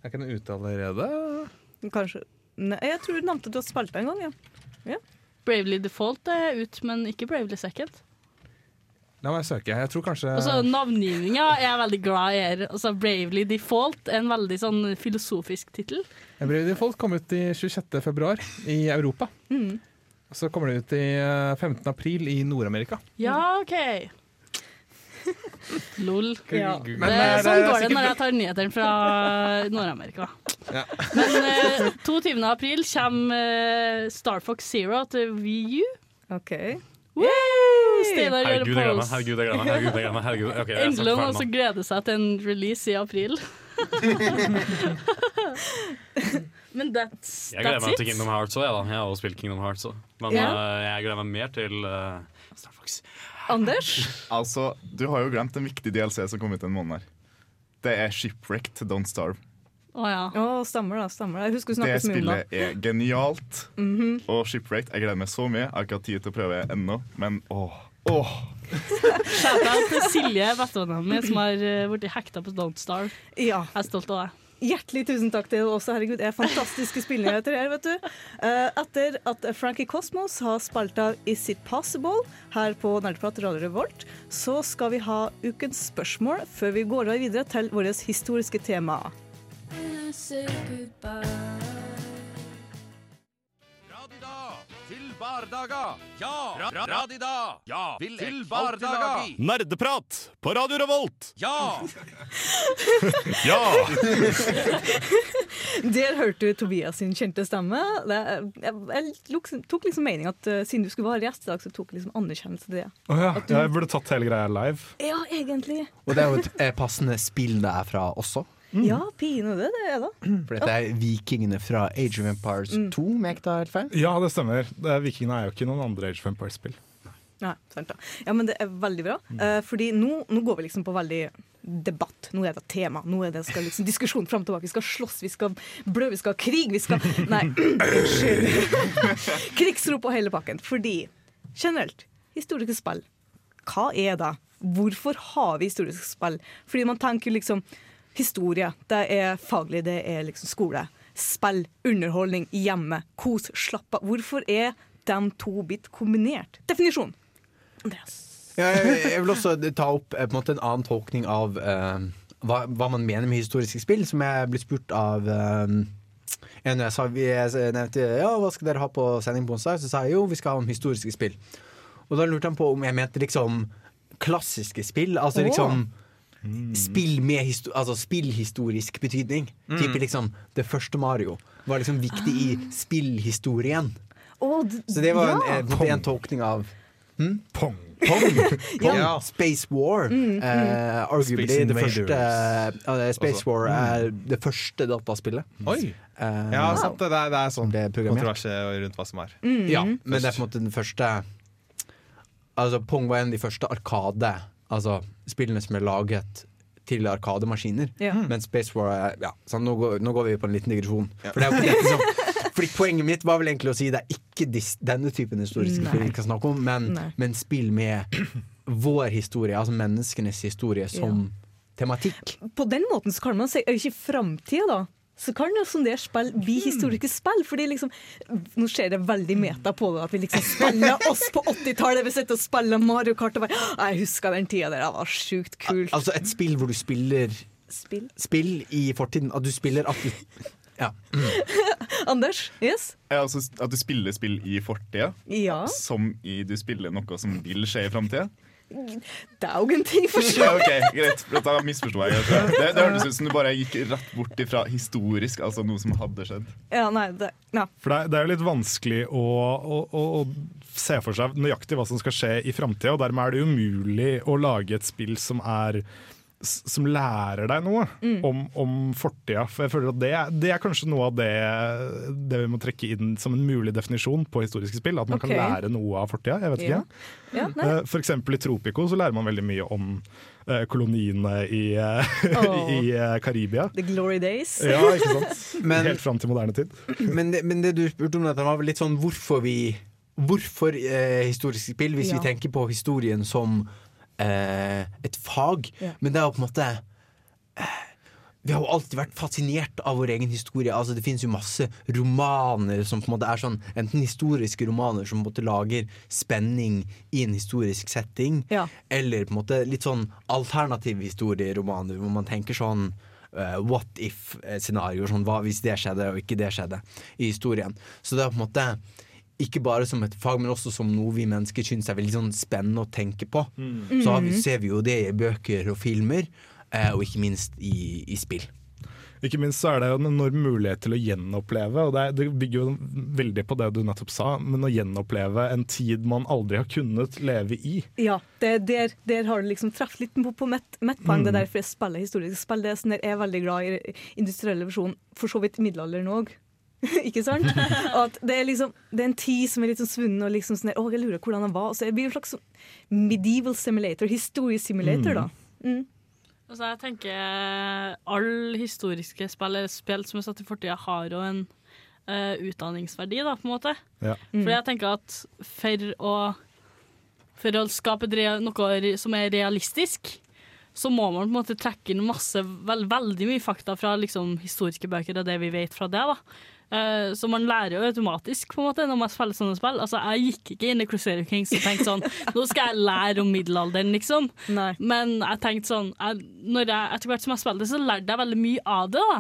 er ikke den ute allerede? Kanskje Nei, Jeg tror du nevnte at du har spilt det en gang. Ja. Bravely Default er ut, men ikke Bravely Second. La meg søke. Jeg tror kanskje Og så Navngivninga er jeg veldig glad i her. Altså Bravely Default er en veldig sånn filosofisk tittel. Bravely Default kom ut i 26. februar i Europa. Mm. Og så kommer det ut i eh, 15. april i Nord-Amerika. Ja, OK. Lol. Ja. Det, Men det er- sånn går det når jeg tar nyhetene fra Nord-Amerika. Ja. Men eh, 22. april kommer eh, Star Fox Zero til VU. OK. Steinar gjør pose. Herregud, jeg gleder meg. Herregud, Endelig noen nå. som gleder seg til en release i april. Men that's, Jeg gleder that's meg til. Kingdom Hearts òg, jeg, da. Jeg har også spilt Kingdom Hearts òg. Men yeah. uh, jeg gleder meg mer til uh, Star Fox. Anders? Altså, du har jo glemt en viktig DLC som kom ut en måned her. Det er Shipwrecked Don't Starve. Å ja. oh, stemmer det. stemmer det. Jeg husker Det spillet er genialt. Mhm. Og Shipwrecked, jeg gleder meg så mye. Jeg har ikke hatt tid til å prøve ennå, men åh. åh. Shout-out til Silje, bestevenninna mi, som har uh, blitt hekta på Don't Starve. Ja. Jeg er stolt av deg. Hjertelig tusen takk til også. Herregud, det er fantastiske spillnyheter her, vet du. Eh, etter at Frankie Cosmos har spilt av Is It Possible her på Nerdprat Radio Revolt, så skal vi ha ukens spørsmål før vi går videre til vårt historiske tema. Til bardaga. Ja! Ra ra radida. Ja! til bardaga. Nerdeprat på Radio Revolt! Ja! Ja! Der hørte du Tobias sin kjente stemme. Det, jeg, jeg tok liksom mening at uh, siden du skulle være gjest i dag, så tok jeg liksom anerkjennelse til det. Oh, ja. Jeg burde tatt hele greia live. Ja, egentlig. Og det er jo et eh, passende spill det er fra også. Ja, pinadø, det er det. For dette er vikingene fra Age of Empires 2, om jeg ikke tar helt feil. Ja, det stemmer. Det er, Vikingene er jo ikke noen andre Age of Empires-spill. Nei, sant da. Ja, men det er veldig bra. Uh, fordi nå, nå går vi liksom på veldig debatt. Nå er det tema. Nå er det skal liksom diskusjon fram og tilbake. Vi skal slåss, vi skal blø, vi skal ha krig, vi skal Nei, unnskyld. Krigsrop og hele pakken. Fordi generelt, historiske spill, hva er det? Hvorfor har vi historiske spill? Fordi man tenker liksom historie, det er faglig, det er liksom skole. Spill, underholdning, hjemme, kos, slapp av. Hvorfor er de to blitt kombinert? Definisjon. Andreas. Ja, jeg, vil også ta opp eh, på en, måte en annen tolkning av uh, hva, hva man mener med historiske spill, som jeg ble spurt av eh, en jeg, sa, jeg nevnte ja, hva skal dere ha på sending på onsdag, så sa jeg jo vi skal ha om historiske spill. Og da lurte han på om jeg mente liksom klassiske spill, altså oh. liksom Spill med histo altså spillhistorisk betydning. Type liksom Det første Mario var liksom viktig i spillhistorien. Oh, Så det var en, ja. en, en en tolkning av Pong. Pong. Ja. Space War. eh, arguably Space det første uh, eh, Space Også. War er det første dataspillet. Oi! eh, Ja, sant det. Det er, det er sånn kontroverse rundt hva som er. Ja, men det er på en måte den første Altså Pong var en av de første arkade Altså spillene som er laget til arkademaskiner. Ja. Men Space War er ja, nå, går, nå går vi på en liten digresjon. For det er jo ikke dette som, fordi Poenget mitt var vel egentlig å si det er ikke dis, denne typen historiske Nei. spill vi skal snakke om, men, men spill med vår historie, altså menneskenes historie, som tematikk. På den måten så kan man si er det ikke framtida, da. Så kan jo sånne spill bli historiske spill. Fordi liksom, Nå ser det veldig meta på det, at vi liksom spiller oss på 80-tallet. Vi sitter og spiller Mario Kart og bare Jeg husker den tida der, det var sjukt kult. Altså et spill hvor du spiller Spill. spill i fortiden. At du spiller at du Ja. Anders? Yes? Ja, altså, at du spiller spill i fortida, Ja. som i du spiller noe som vil skje i framtida. Daugen ting for Ja, sure. ok, greit. For misforsto jeg. Det, det hørtes ut som du bare gikk rett bort ifra historisk, altså noe som hadde skjedd. Ja, nei, det, ja. For det det er jo litt vanskelig å, å, å, å se for seg nøyaktig hva som skal skje i framtida, og dermed er det umulig å lage et spill som er som lærer deg noe om, om fortida. For jeg føler at det, er- det er kanskje noe av det, det vi må trekke inn som en mulig definisjon på historiske spill. At man okay. kan lære noe av fortida. Jeg vet Ja. ikke. ja. Eh, For eksempel i Tropico så lærer man veldig mye om eh, koloniene i, Åh. i Karibia. The glory days. Ja, ikke sant? Men- Helt fram til moderne tid. Men det, men det du spurte om, dette var vel litt sånn hvorfor vi Hvorfor eh, historiske spill, hvis Ja. vi tenker på historien som eh, et fag. Ja. Men det er jo på en måte eh, vi har jo alltid vært fascinert av vår egen historie. Altså Det finnes jo masse romaner som på en måte er sånn enten historiske romaner som på en måte lager spenning i en historisk setting, Ja. eller på en måte litt sånn alternative historieromaner hvor man tenker sånn uh, what if-scenarioer. Sånn, hva hvis det skjedde og ikke det skjedde i historien. Så det er på en måte ikke bare som et fag, men også som noe vi mennesker syns er veldig sånn spennende å tenke på. Så har vi, ser vi jo det i bøker og filmer, eh, og ikke minst i, i spill. Ikke minst så er det jo en enorm mulighet til å gjenoppleve, og det, er, det bygger jo veldig på det du nettopp sa, men å gjenoppleve en tid man aldri har kunnet leve i. Ja, det, der, der har du liksom truffet litt på, på mitt, mitt poeng. Det er derfor jeg spiller historiske spill. Det er sånn jeg er veldig glad i industrielle versjon, for så vidt middelalderen òg. ikke sant? At det er liksom Det er en tid som er litt sånn svunnen, og liksom sånn der, Å, jeg lurer hvordan den var. Så det blir en slags sånn medieval simulator, historiesimulator, da. Mm. Altså, jeg tenker alle historiske spill, eller spill som er satt i fortida, har jo en uh, utdanningsverdi, da, på en måte. Ja. Fordi jeg tenker at for å, for å skape noe som er realistisk, så må man på en måte trekke inn masse, veld, veldig mye fakta fra liksom, historiske bøker og det vi vet fra det. da. Eh, så man lærer jo automatisk på en måte når man spiller sånne spill. Altså, Jeg gikk ikke inn i Crusader Kings og tenkte sånn Nå skal jeg lære om middelalderen, liksom. Nei. Men jeg tenkte sånn jeg, når jeg, Etter hvert som jeg spilte, så lærte jeg veldig mye av det. da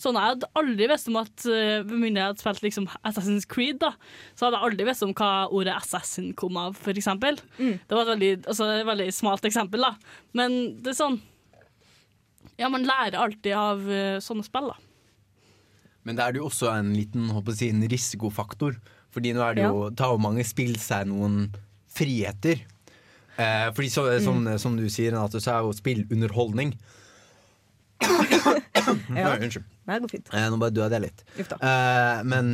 Sånn, Jeg hadde aldri visst om at uh, Med mindre jeg hadde spilt liksom, Assassin's Creed, da så hadde jeg aldri visst om hva ordet assassin kom av, for eksempel. Det var et veldig, altså, et veldig smalt eksempel, da. Men det er sånn Ja, man lærer alltid av uh, sånne spill, da. Men det er jo også en liten si, en risikofaktor. Fordi nå er det jo, tar jo mange spill seg noen friheter. Eh, fordi så, som, som du sier, Renate, så er jo spill underholdning. Ja. Nei, Unnskyld. Nei, det går fint. Eh, nå bare døde jeg litt. Eh, men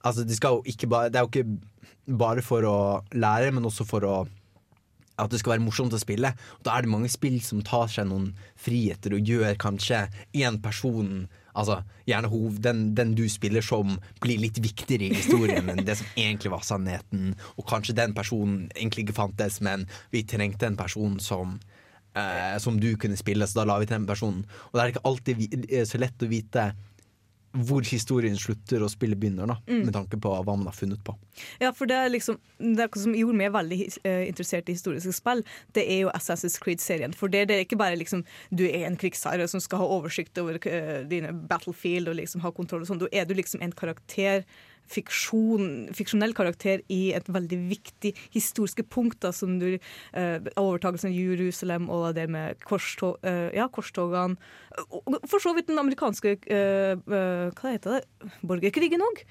altså, det, skal jo ikke bare, det er jo ikke bare for å lære, men også for å at det skal være morsomt å spille. Da er det mange spill som tar seg noen friheter og gjør kanskje én person Altså gjerne hov, den, den du spiller som, blir litt viktigere i historien enn det som egentlig var sannheten. Og kanskje den personen egentlig ikke fantes, men vi trengte en person som eh, som du kunne spille, så da la vi til den personen. Og det er ikke alltid eh, så lett å vite hvor historien slutter og spillet begynner, da, med tanke på hva man har funnet på. Ja, for det er liksom Det som gjorde meg veldig uh, interessert i historiske spill. Det er jo Assassin's Creed-serien. For det, det er ikke bare liksom du er en krigsherre som skal ha oversikt over uh, dine battlefield og liksom ha kontroll og sånn. Da er du liksom en karakter fiksjon, fiksjonell karakter i et veldig viktig historiske punkt, da, som du eh, Overtakelsen av Jerusalem og det med korstog, eh, ja, korstogene. Og For så vidt den amerikanske eh, eh, Hva heter det? Borgerkrigen òg.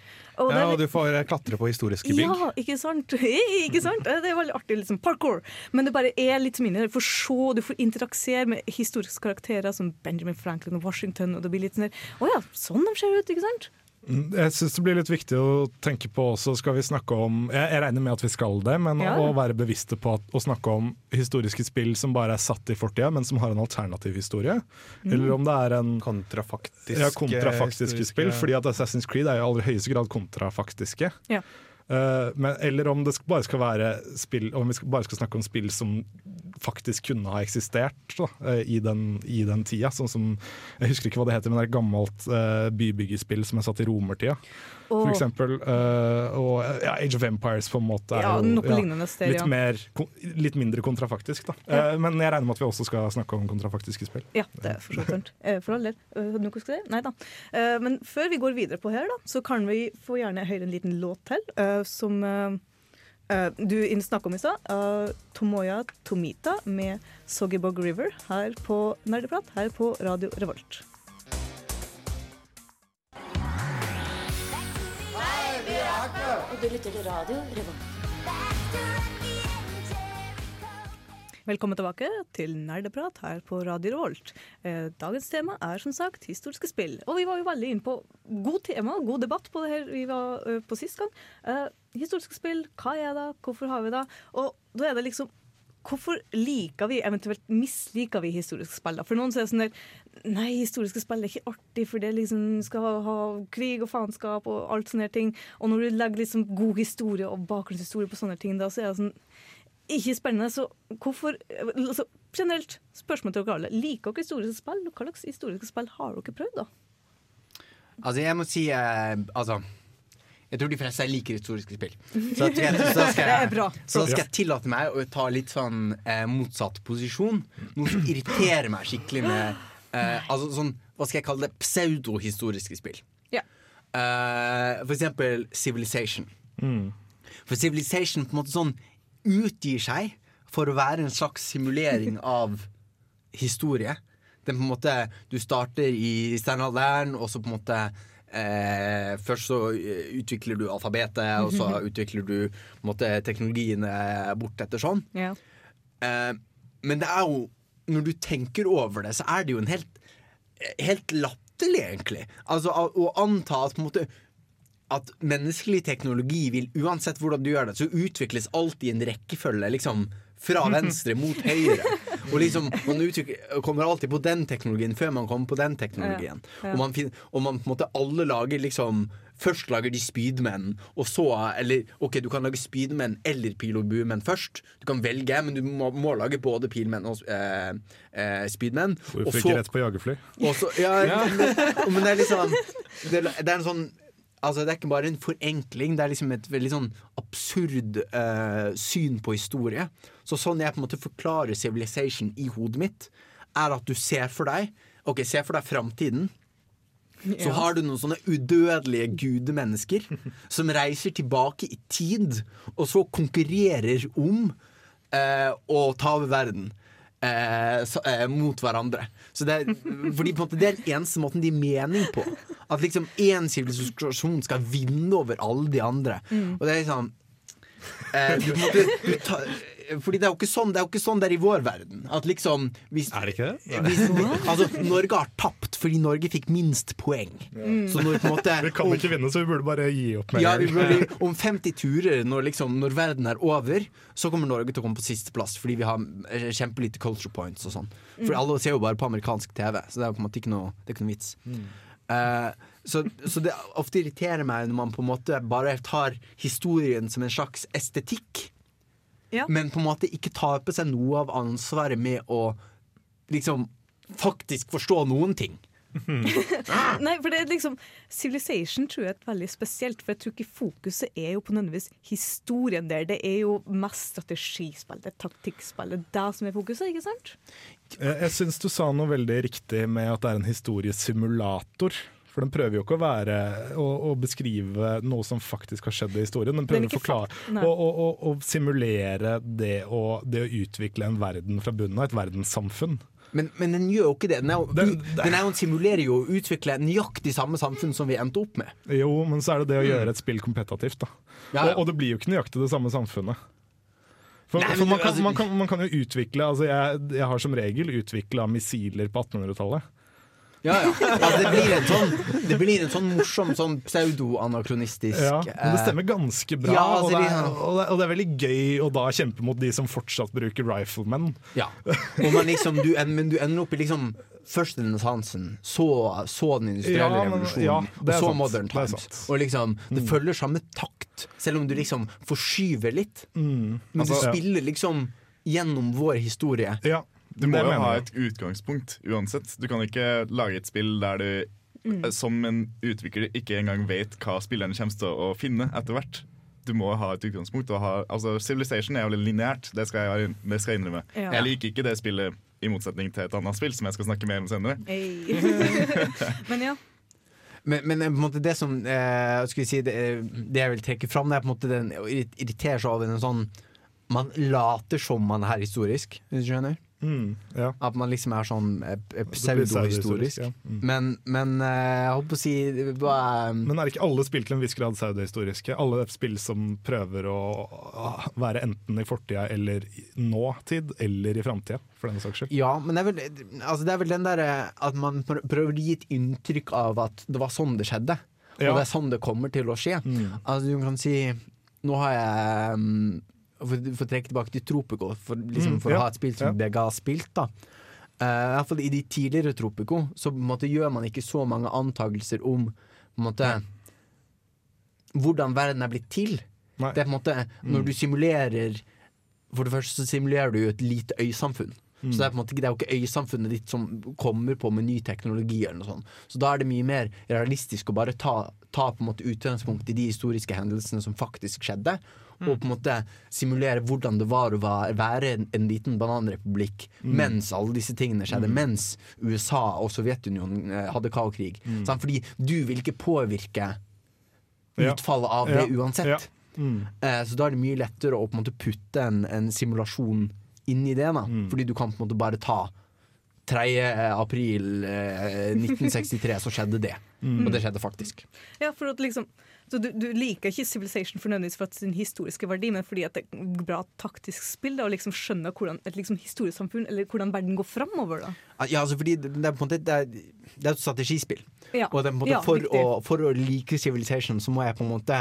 Og Ja, og du får eh, klatre på historiske bygg. ja, ikke sant? ikke sant? Det er veldig artig, liksom parkour. Men det bare er litt mindre. Du får se, du får interaksere med historiske karakterer som Benjamin Franklin og Washington, og det blir litt sånn Å ja, sånn de ser ut, ikke sant? Mm, Jeg syns det blir litt viktig å tenke på også, skal vi snakke om Jeg, jeg regner med at vi skal det, men Ja. å være bevisste på at, å snakke om historiske spill som bare er satt i fortida, men som har en alternativ historie. Eller om det er en Kontrafaktiske ja, kontrafaktiske spill, fordi at Assassin's Creed er jo i aller høyeste grad kontrafaktiske. Ja. Eh, men, eller om det bare skal være spill Om vi bare skal snakke om spill som faktisk kunne ha eksistert da, eh, i, den, i den tida. Sånn som, jeg husker ikke hva det heter, men det er et gammelt uh, bybyggerspill som er satt i romertida. For eksempel. uh, og ja, Age of Empires på en måte er Ja, jo sted, litt, mer, litt mindre kontrafaktisk. Eh, men jeg regner med at vi også skal snakke om kontrafaktiske spill. Ja, det er for så sant. Eh, For all del. Hadde noe å si? Nei da. Men før vi går videre på her, da, så kan vi få gjerne høre en liten låt til, som du snakka om i stad. Tomoya Tomita med Soggybog River her på Nerdeprat, her på Radio Revolt. Og du lytter til radio Revolt. Velkommen tilbake til Nerdeprat her på Radio Revolt. Eh, Dagens tema er som sagt historiske spill. Og vi var jo veldig inne på god tema, god debatt på det her vi var eh, på sist gang. Eh, Historiske spill, hva er det, hvorfor har vi det? Og da er det liksom Hvorfor liker vi, eventuelt misliker vi historiske spill? For noen så er det sånn der Nei, historiske spill er ikke artig, for det liksom skal ha, krig og faenskap og alt sånne ting. Og når du legger liksom god historie og bakgrunnshistorie på sånne ting, da, så er det sånn ikke spennende, så hvorfor altså, Generelt, spørsmål til dere alle. Liker dere historiske spill? Hva slags historiske spill har dere prøvd, da? Altså, jeg må si eh, Altså jeg tror de fleste liker historiske spill. Så, at jeg, så, skal er jeg, så skal jeg tillate meg å ta litt sånn eh, motsatt posisjon. Noe som irriterer meg skikkelig med eh, Altså sånn, hva skal jeg kalle det, pseudohistoriske spill. Ja. Eh, for eksempel Civilization. Mm. For Civilization på en måte sånn utgir seg for å være en slags simulering av historie. Den på en måte, Du starter i steinalderen, og så på en måte eh, Først så eh, utvikler du alfabetet, og så utvikler du måte, teknologiene bort etter sånn. Ja. Eh, men det er jo Når du tenker over det, så er det jo en helt Helt latterlig, egentlig. Altså å anta at på en måte at menneskelig teknologi vil, uansett hvordan du gjør det, så utvikles alt i en rekkefølge, liksom fra venstre mot høyre. Og liksom, man uttrykker, kommer alltid på den teknologien før man kommer på den teknologien. Ja, ja. Og, man, finner, og man på en måte alle lager liksom Først lager de speedmen, og så Eller OK, du kan lage speedmen eller pil og buemenn først. Du kan velge, men du må, må lage både pilmen og eh, eh, spydmenn. Og Hvorfor så- ikke rett på jagerfly? og så, ja, Men, men det er liksom det, er- det er en sånn Altså Det er ikke bare en forenkling, det er liksom et veldig sånn absurd uh, syn på historie. Så sånn jeg på en måte forklarer Civilization i hodet mitt, er at du ser for deg Ok, se for deg framtiden. Så har du noen sånne udødelige gudemennesker som reiser tilbake i tid, og så konkurrerer om uh, å ta over verden. Eh, så, eh, mot hverandre. Så det er, fordi på en måte det er den eneste måten de gir mening på. At liksom én sivilisasjon skal vinne over alle de andre. Mm. Og det er liksom eh, du, en du ta, Fordi det er jo ikke sånn Det er jo ikke sånn det er i vår verden. At liksom hvis, Er det ikke det? hvis, altså, Norge har tapt fordi Norge fikk minst poeng. Så når på en måte Vi kan ikke vinne, så vi burde bare gi opp med ja, vi burde, om 50 turer, når, liksom, når verden er over, så kommer Norge til å komme på sisteplass fordi vi har eh, kjempelite culture points og sånn. For alle ser jo bare på amerikansk TV, så det er på en måte ikke noe, det er ikke noe vits. Eh, så, så det ofte irriterer meg når man på en måte bare tar historien som en slags estetikk, Ja. men på en måte ikke tar på seg noe av ansvaret med å liksom faktisk forstå noen ting. Nei, for det er liksom Civilization tror jeg er veldig spesielt, for jeg tror ikke fokuset er jo på nødvendigvis historien der. Det er jo mest strategispill, det er taktikkspill. Det er det som er fokuset, ikke sant? Jeg, jeg syns du sa noe veldig riktig med at det er en historiesimulator. For den prøver jo ikke å være å, å beskrive noe som faktisk har skjedd i historien. Den Den er prøver å forklare og, å, å, å, å simulere det å, det å utvikle en verden fra bunnen av, et verdenssamfunn. Men, men den gjør jo ikke det. Den, er jo, Den- den er jo simulerer jo å utvikle nøyaktig samme samfunn som vi endte opp med. Jo, men så er det det å gjøre et spill kompetativt, da. Ja, ja. Og, og det blir jo ikke nøyaktig det samme samfunnet. For, Nei, for man, kan, altså- man, kan, man kan jo utvikle altså jeg, jeg har som regel utvikla missiler på 1800-tallet. Ja, ja. Altså, det, blir en sånn, det blir en sånn morsom sånn pseudo-anakronistisk Ja, men det stemmer ganske bra. Ja, og, altså, det er, og, det, og det er veldig gøy å da kjempe mot de som fortsatt bruker riflemen. Ja. Og man liksom, du, men du ender opp i liksom Først renessansen, så, så den industrielle revolusjonen, og så sant, modern er times. Og liksom, Det Mm. følger samme takt, selv om du liksom forskyver litt. Mm. Men Altså- du spiller liksom gjennom vår historie. Ja, Du må jo ha et utgangspunkt uansett. Du kan ikke lage et spill der du mm. som en utvikler ikke engang vet hva spillerne kommer til å finne etter hvert. Du må ha et utgangspunkt. Og ha, altså Civilization er jo litt lineært, det skal jeg, det skal jeg innrømme. Ja. Jeg liker ikke det spillet i motsetning til et annet spill som jeg skal snakke mer om senere. Hey. Men ja. Men, men på en måte det som eh, skal vi si, det, det jeg vil trekke fram, det er på en måte den irriterer seg over en sånn Man later som man er historisk, hvis du skjønner? Mm, ja. At man liksom er sånn eh, pseudohistorisk. Ja. Mm. Men, men eh, jeg holdt på å si eh, Men er ikke alle spill til en viss grad pseudohistoriske? Alle spill som prøver å være enten i fortida eller nåtid, eller i framtida, for den saks skyld. Ja, men det er vel, altså det er vel den derre at man prøver å gi et inntrykk av at det var sånn det skjedde. Ja. Og det er sånn det kommer til å skje. Mm. Altså du kan si Nå har jeg um, For, for å trekke tilbake til Tropico, for, liksom, Mm, for ja. å ha et spill som Ja. Bega har spilt. da Uh, i I de tidligere Tropico Så måte gjør man ikke så mange antakelser om måte, hvordan verden er blitt til. Nei. Det er på en måte Mm. Når du simulerer For det første så simulerer du jo et lite øysamfunn. Mm. Så det er, på en måte, det er jo ikke øysamfunnet ditt som kommer på med ny teknologi. eller noe sånt. Så da er det mye mer realistisk å bare ta, ta på en måte utgangspunkt i de historiske hendelsene som faktisk skjedde. Og på en måte simulere hvordan det var å være en, en liten bananrepublikk Mm. mens alle disse tingene skjedde. Mm. Mens USA og Sovjetunionen eh, hadde kald-krig. Mm. Fordi du vil ikke påvirke utfallet av Ja. det uansett. Ja. Mm. Eh, så da er det mye lettere å på en måte putte en, en simulasjon inn i det. Da. Mm. Fordi du kan på en måte bare ta 3. april eh, 1963, så skjedde det. Mm. Og det skjedde faktisk. Ja, for at liksom så du, du liker ikke Civilization for nødvendigvis for at sin historiske verdi, men fordi at det er bra taktisk spill, da, og liksom skjønne hvordan et liksom historisk samfunn, eller hvordan verden går framover. Da. Ah, Ja, altså fordi det, er på en måte det er, det er et strategispill. Ja. Og Ja, for, å, for å like Civilization, så må jeg på en måte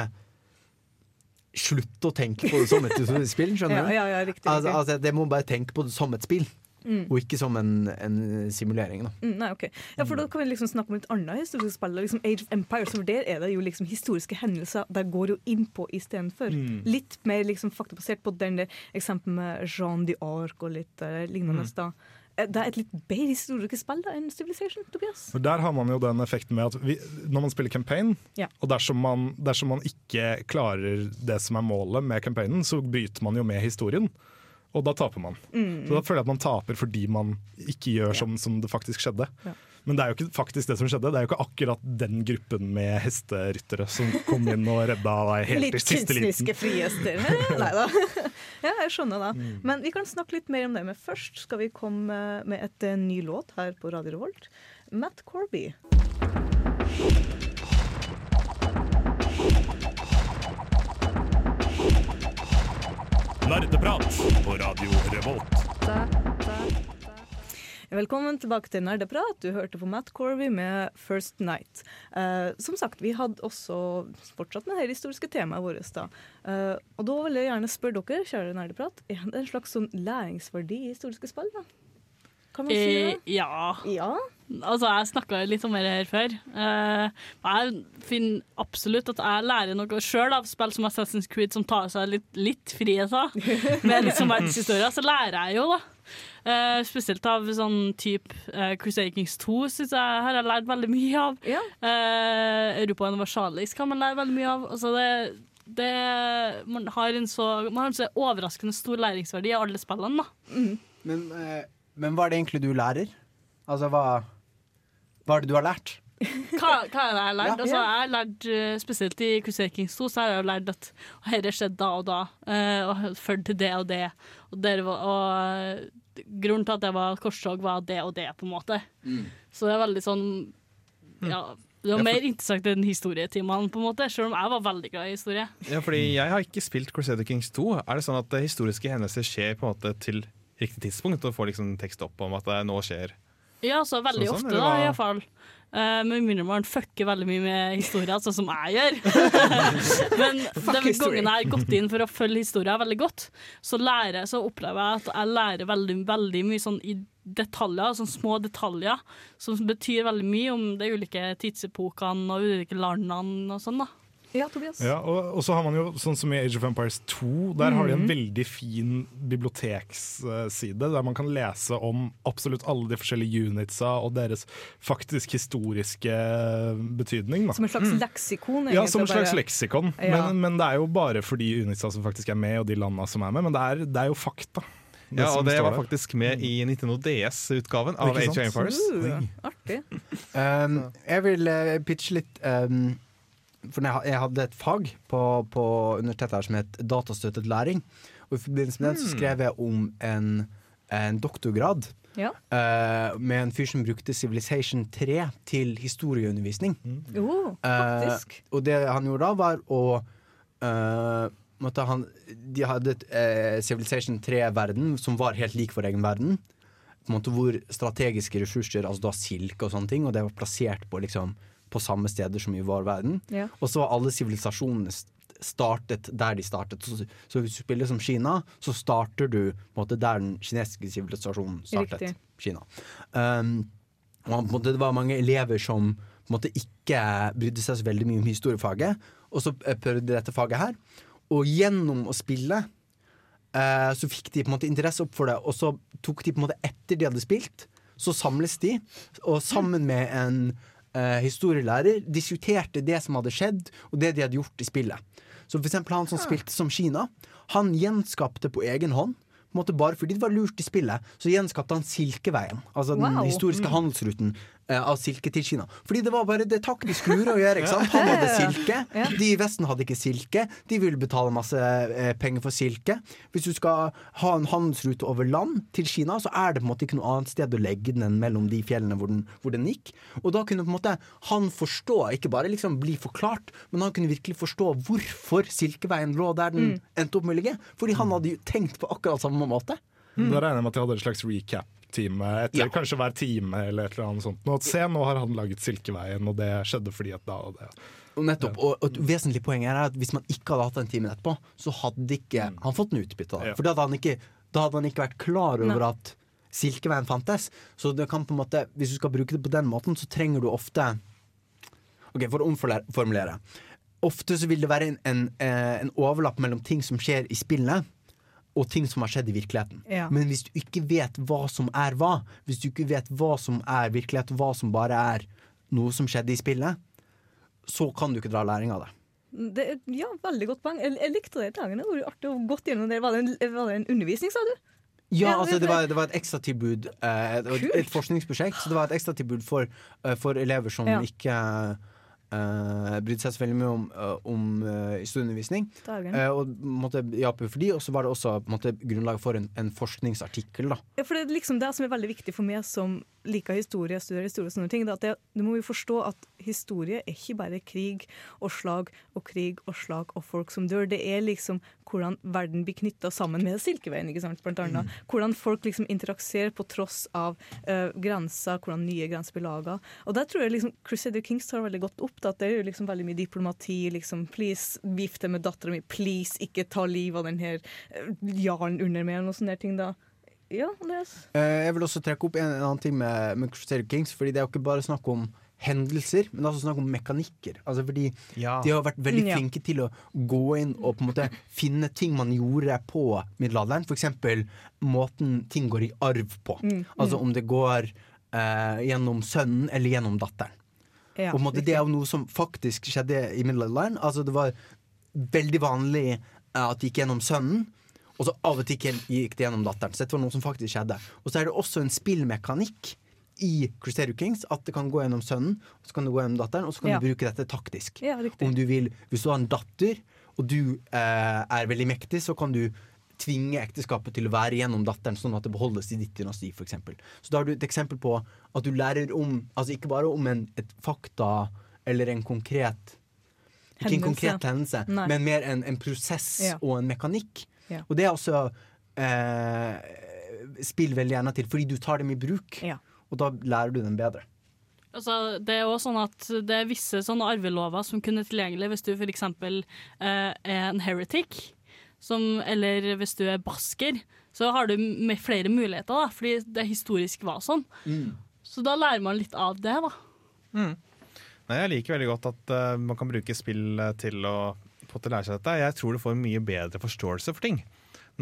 slutte å tenke på det som et spill. Skjønner du? ja, ja, riktig, Altså, altså, jeg må bare tenke på det som et spill, Mm. og ikke som en, en simulering. Da. Mm, nei, ok. Ja, for Da kan vi liksom snakke om et annet historisk spill. Liksom Age of Empires, for Der er det jo liksom historiske hendelser de går jo innpå istedenfor. Mm. Litt mer liksom faktabasert på den der eksempelet med Jean d'Arc og litt uh, lignende. Mm. da. Eh, Det er et litt bedre historisk spill da enn Civilization, Tobias. Og Der har man jo den effekten med at vi, når man spiller campaign, Ja. og dersom man, dersom man ikke klarer det som er målet med campaignen, så bryter man jo med historien. Og da taper man. Mm. Så da føler jeg at man taper fordi man ikke gjør som, som det faktisk skjedde. Ja. Men det er jo ikke faktisk det som skjedde. Det er jo ikke akkurat den gruppen med hesteryttere som kom inn og redda deg helt i siste liten. Litt kunstneriske frihester. Nei da. Ja, jeg skjønner det. Mm. Men vi kan snakke litt mer om det. Men først skal vi komme med et eh, ny låt her på Radio Revolt. Matt Corby. Nerdeprat på Radio Revolt. Velkommen tilbake til Nerdeprat. Du hørte på Matt Corby med 'First Night'. Eh, som sagt, vi hadde også fortsatt med det historiske temaet vårt. da. Eh, og da vil jeg gjerne spørre dere, kjære Nerdeprat, er det en slags sånn læringsverdi i historiske spill? da? Kan man si Eh, det? ja. Ja. Altså, jeg snakka litt om det her før. Eh, jeg finner absolutt at jeg lærer noe sjøl av spill som Assassin's Creed, som tar seg litt, litt friheter med liksom verdenshistoria. Så lærer jeg jo, da. Uh, spesielt av sånn type uh, Crusader Kings 2 synes jeg har jeg lært veldig mye av. Eh, Europa Universalis kan man lære veldig mye av. Altså det, det, man, har en så, man har en så overraskende stor læringsverdi i alle spillene. da. Men, eh, men hva er det egentlig du lærer? Altså, hva, hva er det du har lært? Hva, hva er det jeg har lært? Ja. Altså, jeg har lært eh, Spesielt i Crusader Kings 2 så har jeg lært at dette skjedde da og da, eh, og førte til det og det. Og, det var, og eh, grunnen til at det var korstog, var det og det, på en måte. Mm. Så det er veldig sånn Ja. Det var Ja, for- mer interessant enn historietimene, på en måte, selv om jeg var veldig glad i historie. Ja, fordi jeg har ikke spilt Crusader Kings 2. Er det sånn at historiske hendelser skjer på en måte til riktig tidspunkt, og får liksom tekst opp om at det nå skjer? Ja, så veldig Sånn, sånn, ofte, sånn, da, iallfall. Uh, med mindre man fucker veldig mye med historier, sånn som jeg gjør. Men den history. gangen jeg har gått inn for å følge historier veldig godt, så, lærer, så opplever jeg at jeg lærer veldig, veldig mye sånn i detaljer, sånn små detaljer, som betyr veldig mye om de ulike tidsepokene og ulike landene og sånn, da. Ja, Tobias? Ja, og, og så har man jo, sånn som i Age of Empires 2, der har de en Mhm. veldig fin biblioteksside, der man kan lese om absolutt alle de forskjellige unitsa og deres faktisk historiske betydning. Da. Som en slags leksikon? Ja, som en slags bare. leksikon. Ja. Men, men det er jo bare for de unitsa som faktisk er med, og de landa som er med. Men det er, det er jo fakta. det Ja, og det var faktisk med i Nintendo DS-utgaven av Age of? Empires. Uh, artig. Um, jeg vil uh, pitche litt um, For jeg, hadde et fag på, på universitetet her som het datastøttet læring. Og I forbindelse med den så Mm. skrev jeg om en, en doktorgrad Ja. uh, med en fyr som brukte Civilization 3 til historieundervisning. Jo, faktisk. Uh, og det han gjorde da, var å uh, måtte han, De hadde et Civilization 3-verden som var helt lik vår egen verden. På en måte Hvor strategiske ressurser, altså da silke og sånne ting, og det var plassert på, liksom, på samme steder som i vår verden. Ja. Og så var alle sivilisasjonene startet der de startet. Så, så hvis du spiller som Kina, så starter du måte der den kinesiske sivilisasjonen startet. Riktig. Kina. Um, og måte, det var mange elever som måte ikke brydde seg så veldig mye om historiefaget, og så eh, prøvde de dette faget her. Og gjennom å spille uh, så fikk de på en måte interesse opp for det, og så tok de på en måte etter de hadde spilt, så samles de, og sammen med en eh, historielærer diskuterte det som hadde skjedd, og det de hadde gjort i spillet. Så for eksempel han som spilte som Kina, han gjenskapte på egen hånd. På bare fordi det var lurt i spillet, så gjenskapte han Silkeveien. Altså den Wow. historiske Mm. handelsruten av silke til Kina. Fordi det var bare det taktisk lure å gjøre. ikke sant? Han hadde silke, de i Vesten hadde ikke silke. De ville betale masse eh, penger for silke. Hvis du skal ha en handelsrute over land til Kina, så er det på en måte ikke noe annet sted å legge den enn mellom de fjellene hvor den, hvor den gikk. Og da kunne på en måte han forstå, ikke bare liksom bli forklart, men han kunne virkelig forstå hvorfor Silkeveien lå der den endte opp med å ligge. Fordi han hadde jo tenkt på akkurat samme måte. Da regner jeg med at de hadde et slags recap-time etter Ja. kanskje hver time. eller et eller annet sånt. Nå, se, nå har han laget Silkeveien, og det skjedde fordi at da og det. Nettopp, og, og et vesentlig poeng er at hvis man ikke hadde hatt den timen etterpå, så hadde ikke han fått noe utbytte Da. Ja. For da hadde, han ikke, da hadde han ikke vært klar over Nei. at Silkeveien fantes. Så det kan på en måte, hvis du skal bruke det på den måten, så trenger du ofte Ok, For å omformulere. Ofte så vil det være en, en, eh, en overlapp mellom ting som skjer i spillet, og ting som har skjedd i virkeligheten. Ja. Men hvis du ikke vet hva som er hva, hvis du ikke vet hva som er virkelighet, hva som bare er noe som skjedde i spillet, så kan du ikke dra læring av det. Det, ja, veldig godt poeng. Jeg, jeg likte det i dagene. Det var artig å godt gjennom det. Var det, en, var det en undervisning, sa du? Ja, altså det- var, det var et ekstratilbud. Eh, et, et forskningsprosjekt. Så det var et ekstratilbud for, eh, for elever som Ja. ikke eh, brydde seg selvfølgelig mye om, uh, om uh, historieundervisning. Eh, og måtte jape for de, og så var det også måtte, en grunnlag for en, en forskningsartikkel. Da. Ja, for det er liksom det som er veldig viktig for meg som liker historie, studerer historie og sånne ting, det at det, du må jo forstå at historie er ikke bare krig og slag og krig og slag og folk som dør. Det er liksom hvordan verden blir knytta sammen med Silkeveien, ikke sant, blant annet. Hvordan folk liksom interakserer på tross av uh, grenser, hvordan nye grenser blir laga. Og der tror jeg liksom Crusader Kings tar veldig godt opp. Da, at det er jo liksom veldig mye diplomati. liksom, Please, vifte med dattera mi. Please, ikke ta livet av den her eh, jarlen under meg, eller noen sånne ting. da. Ja, er Eh, jeg vil også trekke opp en, en annen ting med, med Crusader Kings, fordi det er jo ikke bare snakk om hendelser, men det er også snakk om mekanikker. Altså fordi Ja. De har vært veldig flinke ja. til å gå inn og på en måte finne ting man gjorde på middelalderen. For eksempel måten ting går i arv på. Mm, Altså om det går eh, gjennom sønnen eller gjennom datteren. Ja, og på en måte, det er jo noe som faktisk skjedde i middelalderen. Altså det var veldig vanlig eh, at det gikk gjennom sønnen. Og så av og til gikk det gjennom datteren. Så dette var noe som faktisk skjedde. Og så er det også en spillmekanikk i Crusader Kings at det kan gå gjennom sønnen, og så kan det gå gjennom datteren, og så kan Ja. du bruke dette taktisk. Ja. Om du vil, Hvis du har en datter, og du eh, er veldig mektig, så kan du tvinge ekteskapet til å være gjennom datteren, sånn at det beholdes i ditt dynasti, f.eks. Så da har du et eksempel på at du lærer om Altså ikke bare om en, et fakta eller en konkret Ikke en konkret hendelse, Nei. men mer en, en prosess Ja. og en mekanikk. Ja. Og det er også eh, spill veldig gjerne til, fordi du tar dem i bruk. Ja. Og da lærer du dem bedre. Altså, det er også sånn at det er visse sånne arvelover som kun er tilgjengelig hvis du f.eks. Eh, er en heretic, som, eller hvis du er basker. Så har du med flere muligheter, da, fordi det historisk var sånn. Så da lærer man litt av det, da. Nei, jeg liker veldig godt at uh, man kan bruke spill eh, til å måte lære seg dette. Jeg tror du får en mye bedre forståelse for ting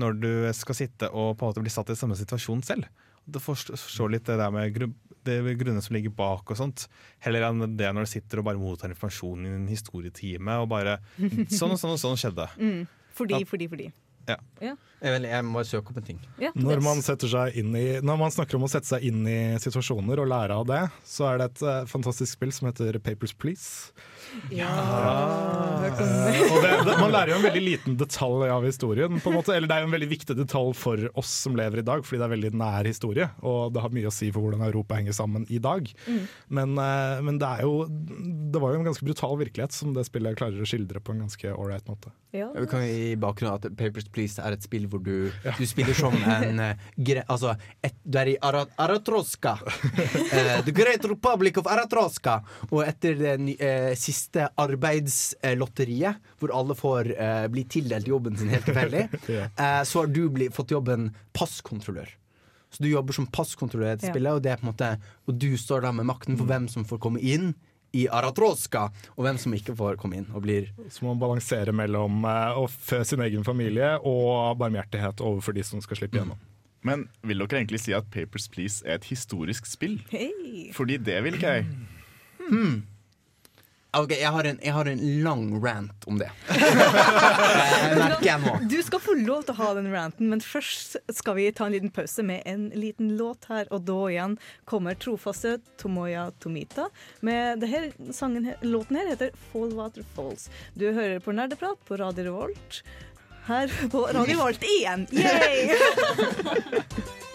når du skal sitte og på en måte bli satt i samme situasjon selv. Du forstår litt det der med det grunnene som ligger bak og sånt, heller enn det når du sitter og bare mottar informasjon i en historietime og bare Sånn og sånn og sånn skjedde. Mm. Fordi, fordi, fordi. Ja. Ja. Jeg, vil, jeg må søke opp en ting. Ja, Når man, seg inn i, når man snakker om å sette seg inn i situasjoner og lære av det, så er det et eh, fantastisk spill som heter Papers, Please. Ja, hørt det. Det, man lærer jo en veldig liten detalj av historien, på en måte. eller det er jo en veldig viktig detalj for oss som lever i dag, fordi det er veldig nær historie, og det har mye å si for hvordan Europa henger sammen i dag. Mm. Men, eh, men det er jo Det var jo en ganske brutal virkelighet som det spillet klarer å skildre på en ganske ålreit måte. Ja. Vi kan gi bakgrunnen at Papers, Please er et spill hvor du, du spiller som en eh, Altså, et, du er i Arat Aratroska. Eh, the Great Republic of Aratroska. Og etter det ny- eh, siste arbeidslotteriet, hvor alle får uh, bli tildelt jobben sin helt tilfeldig, Ja. uh, så har du bli, fått jobben passkontrollør. Så du jobber som passkontrollør i dette Ja. og, det er på en måte, og du står da med makten for hvem som får komme inn i Aratroska, og hvem som ikke får komme inn og blir Så man balansere mellom eh, å fø sin egen familie og barmhjertighet overfor de som skal slippe gjennom. Men vil dere egentlig si at Papers, Please er et historisk spill? Hey. Fordi det vil ikke jeg. Hmm. Ok, jeg har, en, jeg har en lang rant om det. merker jeg nå. Du skal få lov til å ha den ranten, men først skal vi ta en liten pause med en liten låt her. Og da igjen kommer trofaste Tomoya Tomita med denne sangen, låten her heter Fall Water Falls. Du hører på Nerdeprat på Radio Revolt. Her på Radio Revolt igjen! Yay!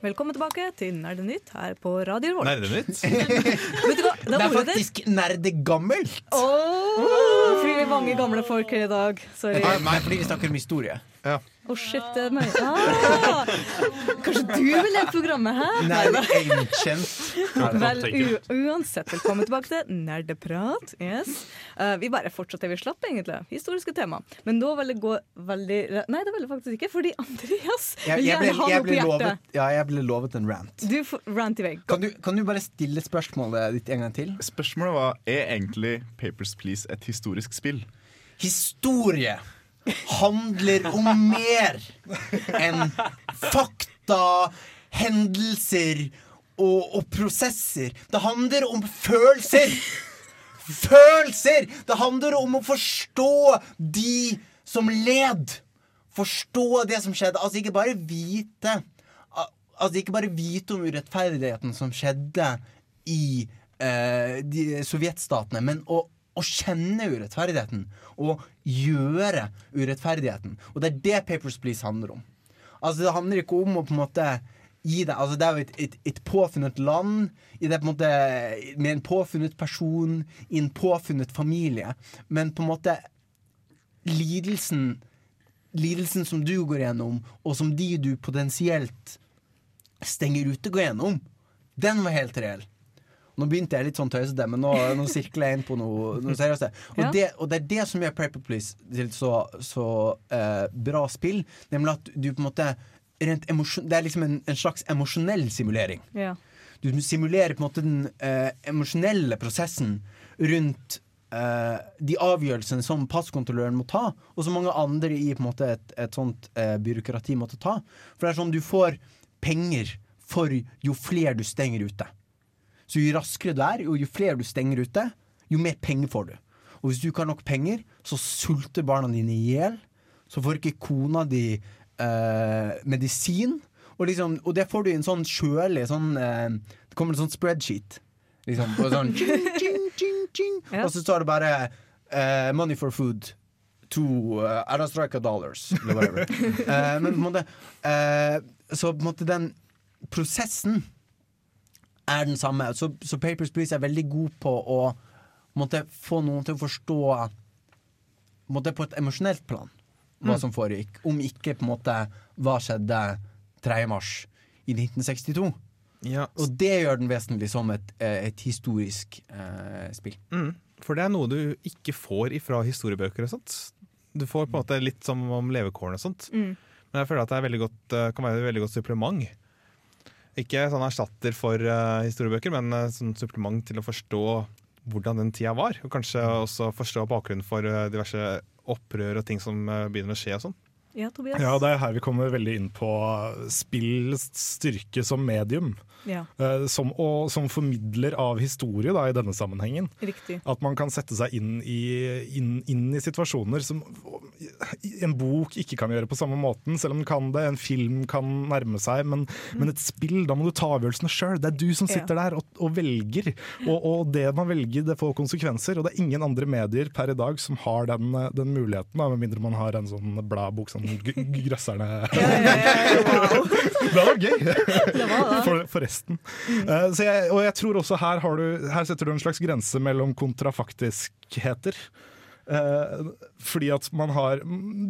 Velkommen tilbake til Nerdenytt her på Radio Revolt. Nerdenytt? Vet du hva? Det er ordet der- faktisk nerdegammelt. Oh, fordi vi er mange gamle folk her i dag. Sorry. Nei, fordi vi snakker om historie. Å, shit, det er meg. Ah, kanskje du vil lede programmet, hæ? Nerd ancient. Vel, u uansett, velkommen tilbake til Nerdeprat. Yes. Uh, vi bare fortsetter der vi slapp, egentlig. Historiske tema. Men da vil det gå veldig Nei, det vil det faktisk ikke, fordi Andreas vil gjerne ha noe på hjertet. lovet, ja, jeg ble lovet en rant. Du får rant i vei. Kan du, kan du bare stille spørsmålet ditt en gang til? Spørsmålet var er egentlig Papers, Please et historisk spill. Historie handler om mer enn fakta, hendelser og, og prosesser. Det handler om følelser. Følelser! Det handler om å forstå de som led. Forstå det som skjedde. Altså ikke bare vite Altså ikke bare vite om urettferdigheten som skjedde i eh, de sovjetstatene, men å, å kjenne urettferdigheten. Og gjøre urettferdigheten. Og det er det Papers, Please handler om. Altså Det handler ikke om å på en måte gi deg Altså Det er jo et, et, et påfunnet land i det på en måte med en påfunnet person i en påfunnet familie. Men på en måte lidelsen Lidelsen som du går gjennom, og som de du potensielt stenger ute, går gjennom, den var helt reell. Nå begynte jeg litt sånn tøysete, men nå, nå sirkler jeg inn på noe, noe seriøst. Og, Ja. det, og det er det som gjør Paper Please til så, så eh, bra spill. Nemlig at du på en måte Det er liksom en, en slags emosjonell simulering. Ja. Du simulerer på en måte den eh, emosjonelle prosessen rundt eh, de avgjørelsene som passkontrolløren må ta, og som mange andre i måte et, et sånt eh, byråkrati måtte ta. For det er sånn du får penger for jo flere du stenger ute. Så jo raskere du er, og jo flere du stenger ute, jo mer penger får du. Og hvis du ikke har nok penger, så sulter barna dine i hjel. Så får ikke kona di eh, medisin. Og, liksom, og det får du i en sånn kjølig sånn, eh, Det kommer en sånn spreadsheet. Liksom, og, sånn, ching, ching, ching, ching. Ja. og så står det bare eh, 'Money for food' to uh, Arastrika dollars, eller whatever. Eh, men på en måte eh, Så på en måte den prosessen er den samme. Så, så Papers, Please er veldig god på å måtte få noen til å forstå på, på et emosjonelt plan hva som foregikk. Om ikke på en måte hva skjedde 3. mars i 1962. Ja, Og det gjør den vesentlig som et, et historisk eh, spill. Mm, for det er noe du ikke får ifra historiebøker og sånt. Du får på en måte litt som om levekårene og sånt. Mm. Men jeg føler at det er godt, eh, kan være et veldig godt supplement. Ikke sånn erstatter for uh, historiebøker, men uh, sånn supplement til å forstå hvordan den tida var. Og kanskje også forstå bakgrunnen for uh, diverse opprør og ting som begynner å skje og sånn. Ja, Tobias? Ja, det er her vi kommer veldig inn på spillets styrke som medium. Ja, eh, Som, og, som formidler av historie da, i denne sammenhengen. riktig. At man kan sette seg inn i, inn, inn i situasjoner som en bok ikke kan gjøre på samme måten, selv om den kan det. En film kan nærme seg, men, men et spill, da må du ta avgjørelsene sjøl. Det er du som sitter der og, og velger, og, og det man velger, det får konsekvenser. Og det er ingen andre medier per i dag som har den, den muligheten, da, med mindre man har en sånn bladbok som Grøsserne. det var gøy! For, forresten. Uh, så jeg, og jeg tror også her, har du, her setter du en slags grense mellom kontrafaktiskheter. Eh, fordi at man har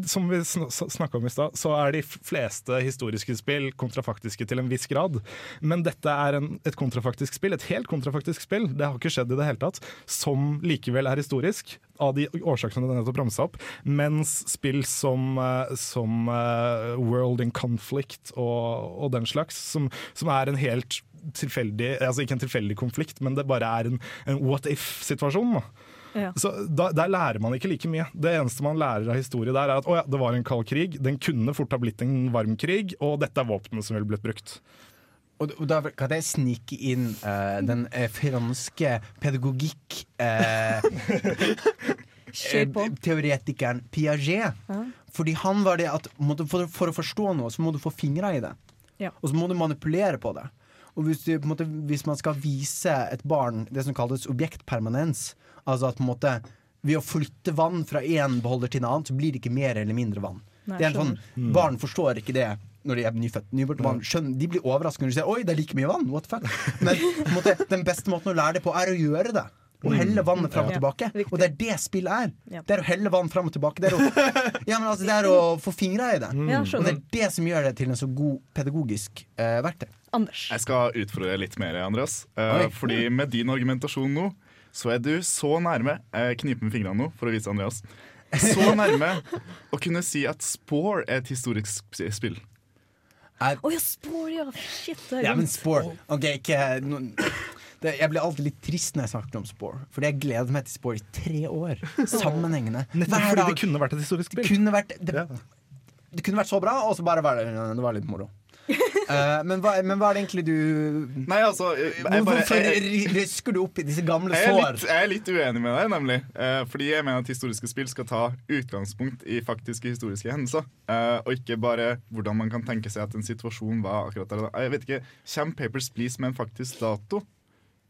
Som vi snakka om i stad, så er de fleste historiske spill kontrafaktiske til en viss grad. Men dette er en, et kontrafaktisk spill, et helt kontrafaktisk spill, det har ikke skjedd i det hele tatt, som likevel er historisk. Av de årsakene du nettopp ramsa opp. Mens spill som, eh, som eh, World in Conflict og, og den slags, som, som er en helt tilfeldig Altså ikke en tilfeldig konflikt, men det bare er en, en what if-situasjon. da. Ja. Så da, Der lærer man ikke like mye. Det eneste man lærer av historie der, er at å ja, det var en kald krig. Den kunne fort ha blitt en varm krig, og dette er våpenet som ville blitt brukt. Og, da kan jeg snike inn uh, den uh, franske pedagogikk Uh, eh, Teoretikeren Piaget. Ja. Fordi han var det at måtte, for, for å forstå noe, så må du få fingra i det. Ja. Og så må du manipulere på det. Og hvis, du, på en måte, hvis man skal vise et barn det som kalles objektpermanens, altså at på en måte ved å flytte vann fra én beholder til en annen, så blir det ikke mer eller mindre vann. Nei, det er en sånn, skjønner. Barn forstår ikke det når de er nyfødt. Skjønner, de blir overrasket når de ser Oi, det er like mye vann! What the fuck? Men på en måte, den beste måten å lære det på, er å gjøre det. Å helle vannet fram og tilbake. Og det er det spillet er. Ja. Det er å helle vann fram og tilbake. Det er å, ja, men altså, det er å få fingra i det. Ja, Og det er det som gjør det til en så god pedagogisk eh, verktøy. Anders. Jeg skal utfordre deg litt mer, Andreas. Eh, fordi med din argumentasjon nå, så er du så nærme Jeg kniper med fingrene nå for å vise Andreas. Så nærme å kunne si at Spore er et historisk sp- spill. Å ja, Spore, ja. Shit. det er Ja, men. Spore Ok, ikke no, det, Jeg blir alltid litt trist når jeg snakker om Spore. Fordi jeg gleder meg til Spore i tre år. Sammenhengende. Nettopp fordi det kunne vært et historisk spill. kunne vært det, det kunne vært så bra, og så bare være det, det var litt moro. Eh, men, hva, men hva er det egentlig du Nei, altså bare, Hvorfor rysker du opp i disse gamle jeg, er sår? litt, jeg er litt uenig med deg, nemlig. Uh, fordi jeg mener at historiske spill skal ta utgangspunkt i faktiske historiske hendelser. Uh, og ikke bare hvordan man kan tenke seg at en situasjon var akkurat der. Jeg vet ikke, Kommer Papers, Please med en faktisk dato?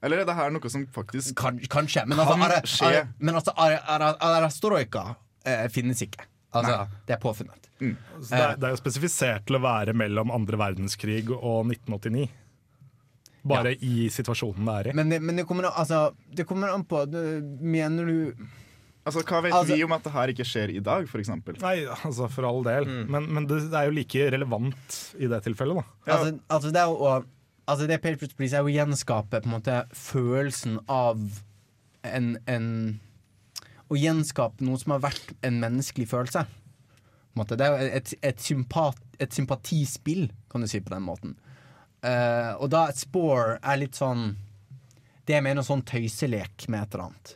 Eller er det her noe som faktisk Kan, kanskje, men altså, Kan skje. men altså Arastroika eh, finnes ikke. Altså, det er påfunnet. Så det, er, det er jo spesifisert til å være mellom andre verdenskrig og 1989. Bare i situasjonen det er i. Men det, men det, kommer, an- altså, det kommer an på det, Mener du Altså, Hva vet Altså- vi om at det her ikke skjer i dag, f.eks.? Nei, altså for all del. Men, men det, det er jo like relevant i det tilfellet, da. Ja. Altså, altså det er jo å Altså det Patriot Police er jo å gjenskape på en måte følelsen av en, en Å gjenskape noe som har vært en menneskelig følelse. Det er jo et, et, sympat, et sympatispill, kan du si på den måten. Uh, og da et spore er litt sånn Det er mer noe sånn tøyselek med et eller annet.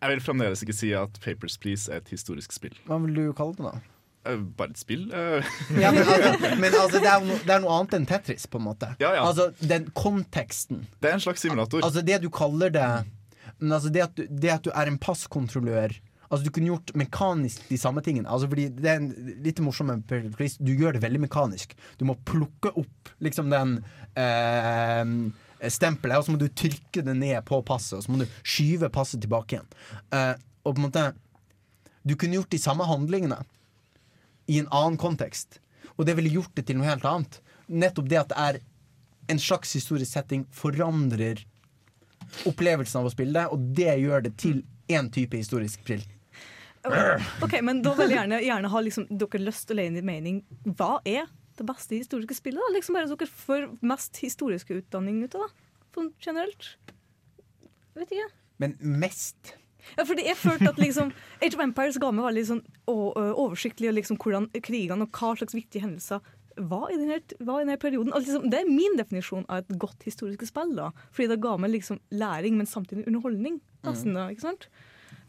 Jeg vil fremdeles ikke si at Papers, Please er et historisk spill. Hva vil du kalle det, da? Eh, bare et spill? eh. Ja, men altså, men altså det, er no, det er noe annet enn Tetris, på en måte. Ja, ja. Altså den konteksten. Det er en slags simulator. Altså det du kaller det Men altså det at du, det at du er en passkontrollør Altså Du kunne gjort mekanisk de samme tingene. Altså fordi Det er en, litt Please. Du gjør det veldig mekanisk. Du må plukke opp liksom den eh, stempelet, og så må du trykke det ned på passet, og så må du skyve passet tilbake igjen. Eh, og på en måte Du kunne gjort de samme handlingene i en annen kontekst, og det ville gjort det til noe helt annet. Nettopp det at det er en slags historisk setting forandrer opplevelsen av å spille det, og det gjør det til én type historisk spill. Ok, men da vil jeg gjerne, gjerne ha liksom, dere lyst inn i mening. Hva er det beste historiske spillet? da? Liksom bare dere får mest historiske utdanning ut av det, sånn generelt. Jeg vet ikke. Men mest Ja, fordi jeg følte at liksom Age of Empires ga meg veldig sånn å, oversiktlig og liksom hvordan krigene og hva slags viktige hendelser var i denne, var i denne perioden. Altså, liksom, det er min definisjon av et godt historisk spill. da Fordi det ga meg liksom læring, men samtidig underholdning. Nesten, da, ikke sant?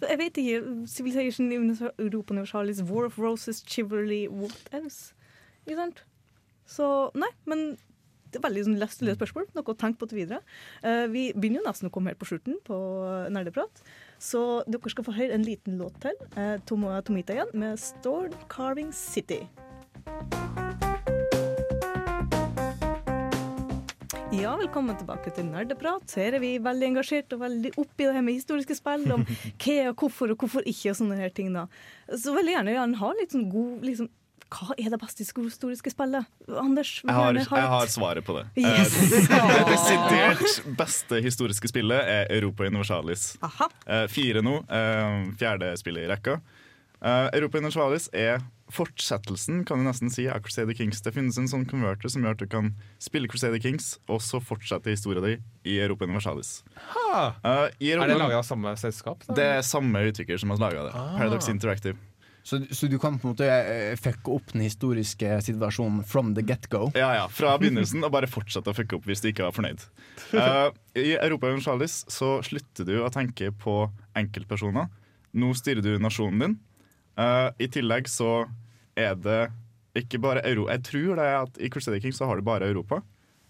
Jeg vet ikke. Civilization, Europa Universalis, War of Roses, Chivalry, what else? Ikke sant? Så nei, men det er veldig sånn lestelig spørsmål. Noe å tenke på til videre. Uh, vi begynner jo nesten å komme helt på slutten på Nerdeprat. Så dere skal få høre en liten låt til. Uh, Tomita igjen med 'Storm Carving City'. Ja, velkommen tilbake til Nerdeprat. Her er vi veldig engasjert og veldig oppi det her med historiske spill. Om hva og hvorfor og hvorfor ikke og sånne her ting. da. Så veldig gjerne gjerne ha litt sånn god liksom, Hva er det beste historiske spillet? Anders? Jeg har, jeg har svaret på det. Yes. Eh, Det desidert beste historiske spillet er Europa Universalis. Aha. Eh, Fire nå. eh, Fjerde spillet i rekka. Eh, Europa Universalis er fortsettelsen kan du nesten si, av Crusader Kings. Det finnes en sånn converter som gjør at du kan spille Crusader Kings, og så fortsette historien din i Europa Universalis. Ha. Eh, i Er det laga av samme selskap? da? Det er samme utvikler som har laga det. Ah. Paradox Interactive. Så, så du kan på en måte eh, fucke opp den historiske situasjonen from the get-go? Ja, ja, Fra begynnelsen og bare fortsette å fucke opp hvis du ikke var fornøyd. Uh, I Europa Universalis så slutter du å tenke på enkeltpersoner. Nå styrer du nasjonen din. Eh, I tillegg så er det ikke bare euro... Jeg tror det er at i Crusader King så har du bare Europa.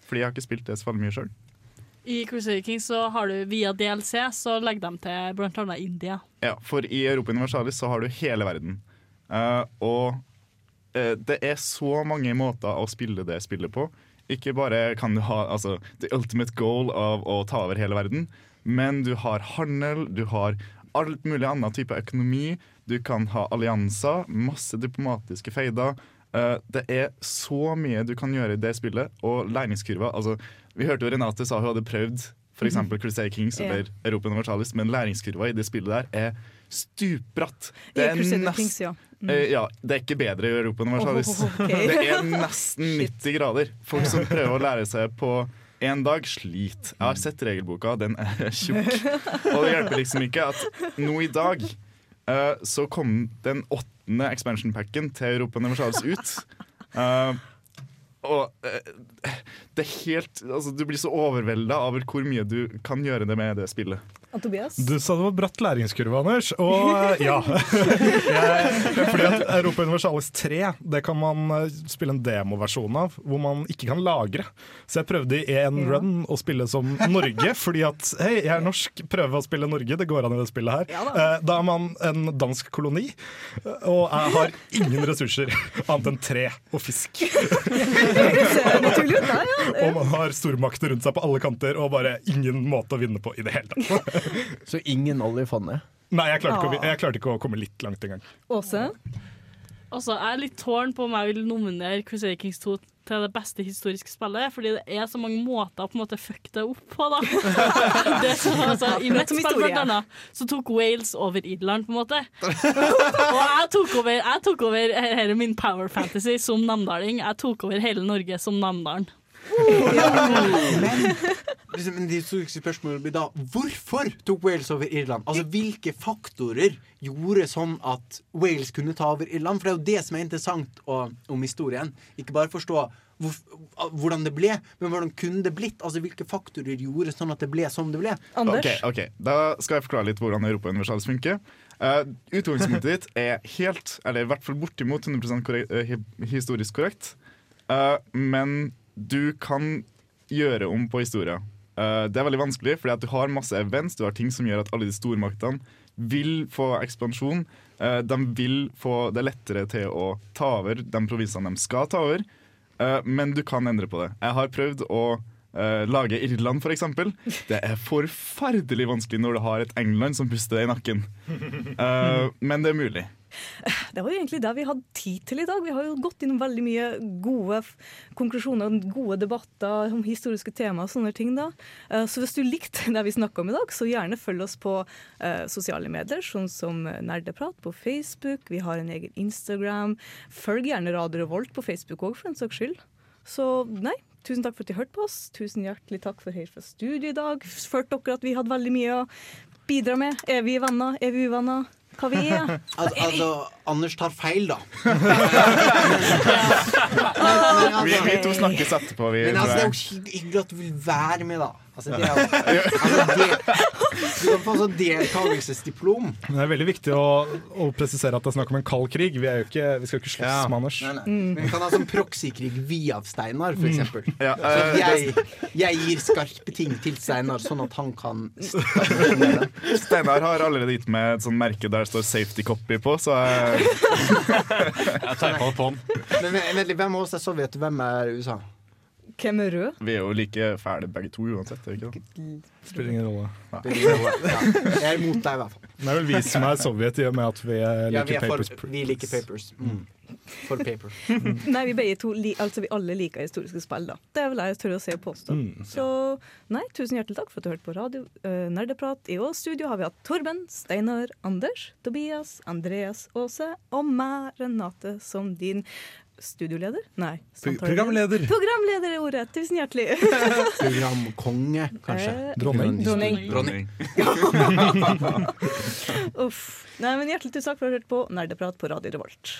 Fordi jeg har ikke spilt det så veldig mye sjøl. I Crusader King så har du via DLC, så legger de til annet India. Ja, for i Europa Universalis så har du hele verden. Uh, og uh, det er så mange måter å spille det spillet på. Ikke bare kan du ha altså, the ultimate goal av å ta over hele verden, men du har handel, du har alt mulig annen type økonomi. Du kan ha allianser, masse diplomatiske feider. Uh, det er så mye du kan gjøre i det spillet, og læringskurva altså, Vi hørte jo Renate sa hun hadde prøvd f.eks. Crusade Kings eller yeah. Europa Universalis, men læringskurva i det spillet der er stupbratt. I nest, Kings, ja. Mm. Uh, ja. Det er ikke bedre i Europa Universalis. Oh, okay. Det er nesten 90 grader. Folk som prøver å lære seg på en dag, sliter. Jeg har sett regelboka, den er tjukk. Og det hjelper liksom ikke at nå i dag eh, så kom den åttende expansion packen til Europa Universalis ut. Uh, og uh, det er helt altså, Du blir så overvelda over hvor mye du kan gjøre det med det spillet. Tobias? Du sa det var bratt læringskurve, Anders. Og eh, ja. Fordi at Europa Universalis 3 det kan man eh, spille en demoversjon av, hvor man ikke kan lagre. Så jeg prøvde i én Ja. run å spille som Norge, fordi at hei, jeg er norsk, prøve å spille Norge. Det går an i det spillet her. Ja da. Eh, Da er man en dansk koloni, og jeg har ingen ressurser annet enn tre og fisk. Og man har stormakter rundt seg på alle kanter, og bare ingen måte å vinne på i det hele tatt. Så ingen oljefondet? Nei, jeg klarte, ikke å, Ah. jeg klarte ikke å komme litt langt engang. Åse? Altså, Jeg er litt tårn på om jeg vil nominere Crusader Kings 2 til det beste historiske spillet, fordi det er så mange måter å på en måte fucke det opp på. da det som, altså, I mitt spill blant annet, så tok Wales over Irland, på en måte. Og jeg tok over, jeg tok over her er min power fantasy som namdaling. Jeg tok over hele Norge som Namdalen. Men, liksom, men de historiske spørsmålene blir da hvorfor tok Wales over Irland? Altså Hvilke faktorer gjorde sånn at Wales kunne ta over Irland? For det er jo det som er interessant å- om historien. Ikke bare forstå hvor, hvordan det ble, men hvordan kunne det blitt? Altså Hvilke faktorer gjorde sånn at det ble som det ble? Anders? Okay, ok, Da skal jeg forklare litt hvordan Europa-universalt funker. Uh, utgangspunktet ditt er helt, eller i hvert fall bortimot 100 korrekt, uh, historisk korrekt. Uh, men du kan gjøre om på historien. Uh, det er veldig vanskelig, fordi at du har masse events, du har ting som gjør at alle de stormaktene vil få ekspansjon. Uh, de vil få det lettere til å ta over de provinsene de skal ta over. uh, men du kan endre på det. Jeg har prøvd å eh, lage Irland, f.eks. Det er forferdelig vanskelig når du har et England som puster deg i nakken. Uh, men det er mulig. Det var jo egentlig det vi hadde tid til i dag. Vi har jo gått innom veldig mye gode konklusjoner, gode debatter om historiske tema og sånne ting. da. Eh, Så hvis du likte det vi snakka om i dag, så gjerne følg oss på sosiale medier, sånn som Nerdeprat på Facebook. Vi har en egen Instagram. Følg gjerne Radio Revolt på Facebook òg, for en saks skyld. Så nei, tusen takk for at du hørte på oss. Tusen hjertelig takk for her fra studio i dag. Følte dere at vi hadde veldig mye å bidra med? Er vi venner? Er vi uvenner? Hva vi er? Altså, altså Anders tar feil, da. Vi, vi to snakkes etterpå. Vi, Men altså, det er jo hyggelig at du vil være med, da. Altså, det er jo, altså, det, du kan få sånn deltakelsesdiplom. Men det er veldig viktig å, å presisere at det er snakk om en kald krig. Vi, er jo ikke, vi skal ikke slåss Ja. med Anders. Nei, nei. Men vi kan ha sånn proksikrig via Steinar, for eksempel. Ja, eh, jeg, jeg gir skarpe ting til Steinar, sånn at han kan. Steinar har allerede gitt meg et sånt merke der det står 'safety copy' på, så jeg, Jeg teipa det på den. Men men- vent litt, hvem av oss er Sovjet, og hvem er USA? Hvem er rød? Vi er jo like fæle begge to uansett. ikke det? Spiller ingen rolle. Ja. Jeg er imot deg, i hvert fall. Det er vel vi som er Sovjet, i og med at vi eh, Ja, vi, liker er for, Papers, vi liker papers. Mm. For paper. Nei, vi begge to li altså vi alle liker historiske spill, da. Det er vel jeg tør å se og påstå. Mm. Så nei, tusen hjertelig takk for at du hørte på radio uh, Nerdeprat. I vårt studio har vi hatt Torben, Steinar, Anders, Tobias, Andreas, Åse og meg, Renate, som din studioleder? Nei. programleder. Programleder er ordet. Tusen hjertelig. Programkonge, kanskje. Eh, Dronning. Dronning. Dronning. Uff. Nei, men hjertelig tusen takk for at du hørte på Nerdeprat på Radio Revolt.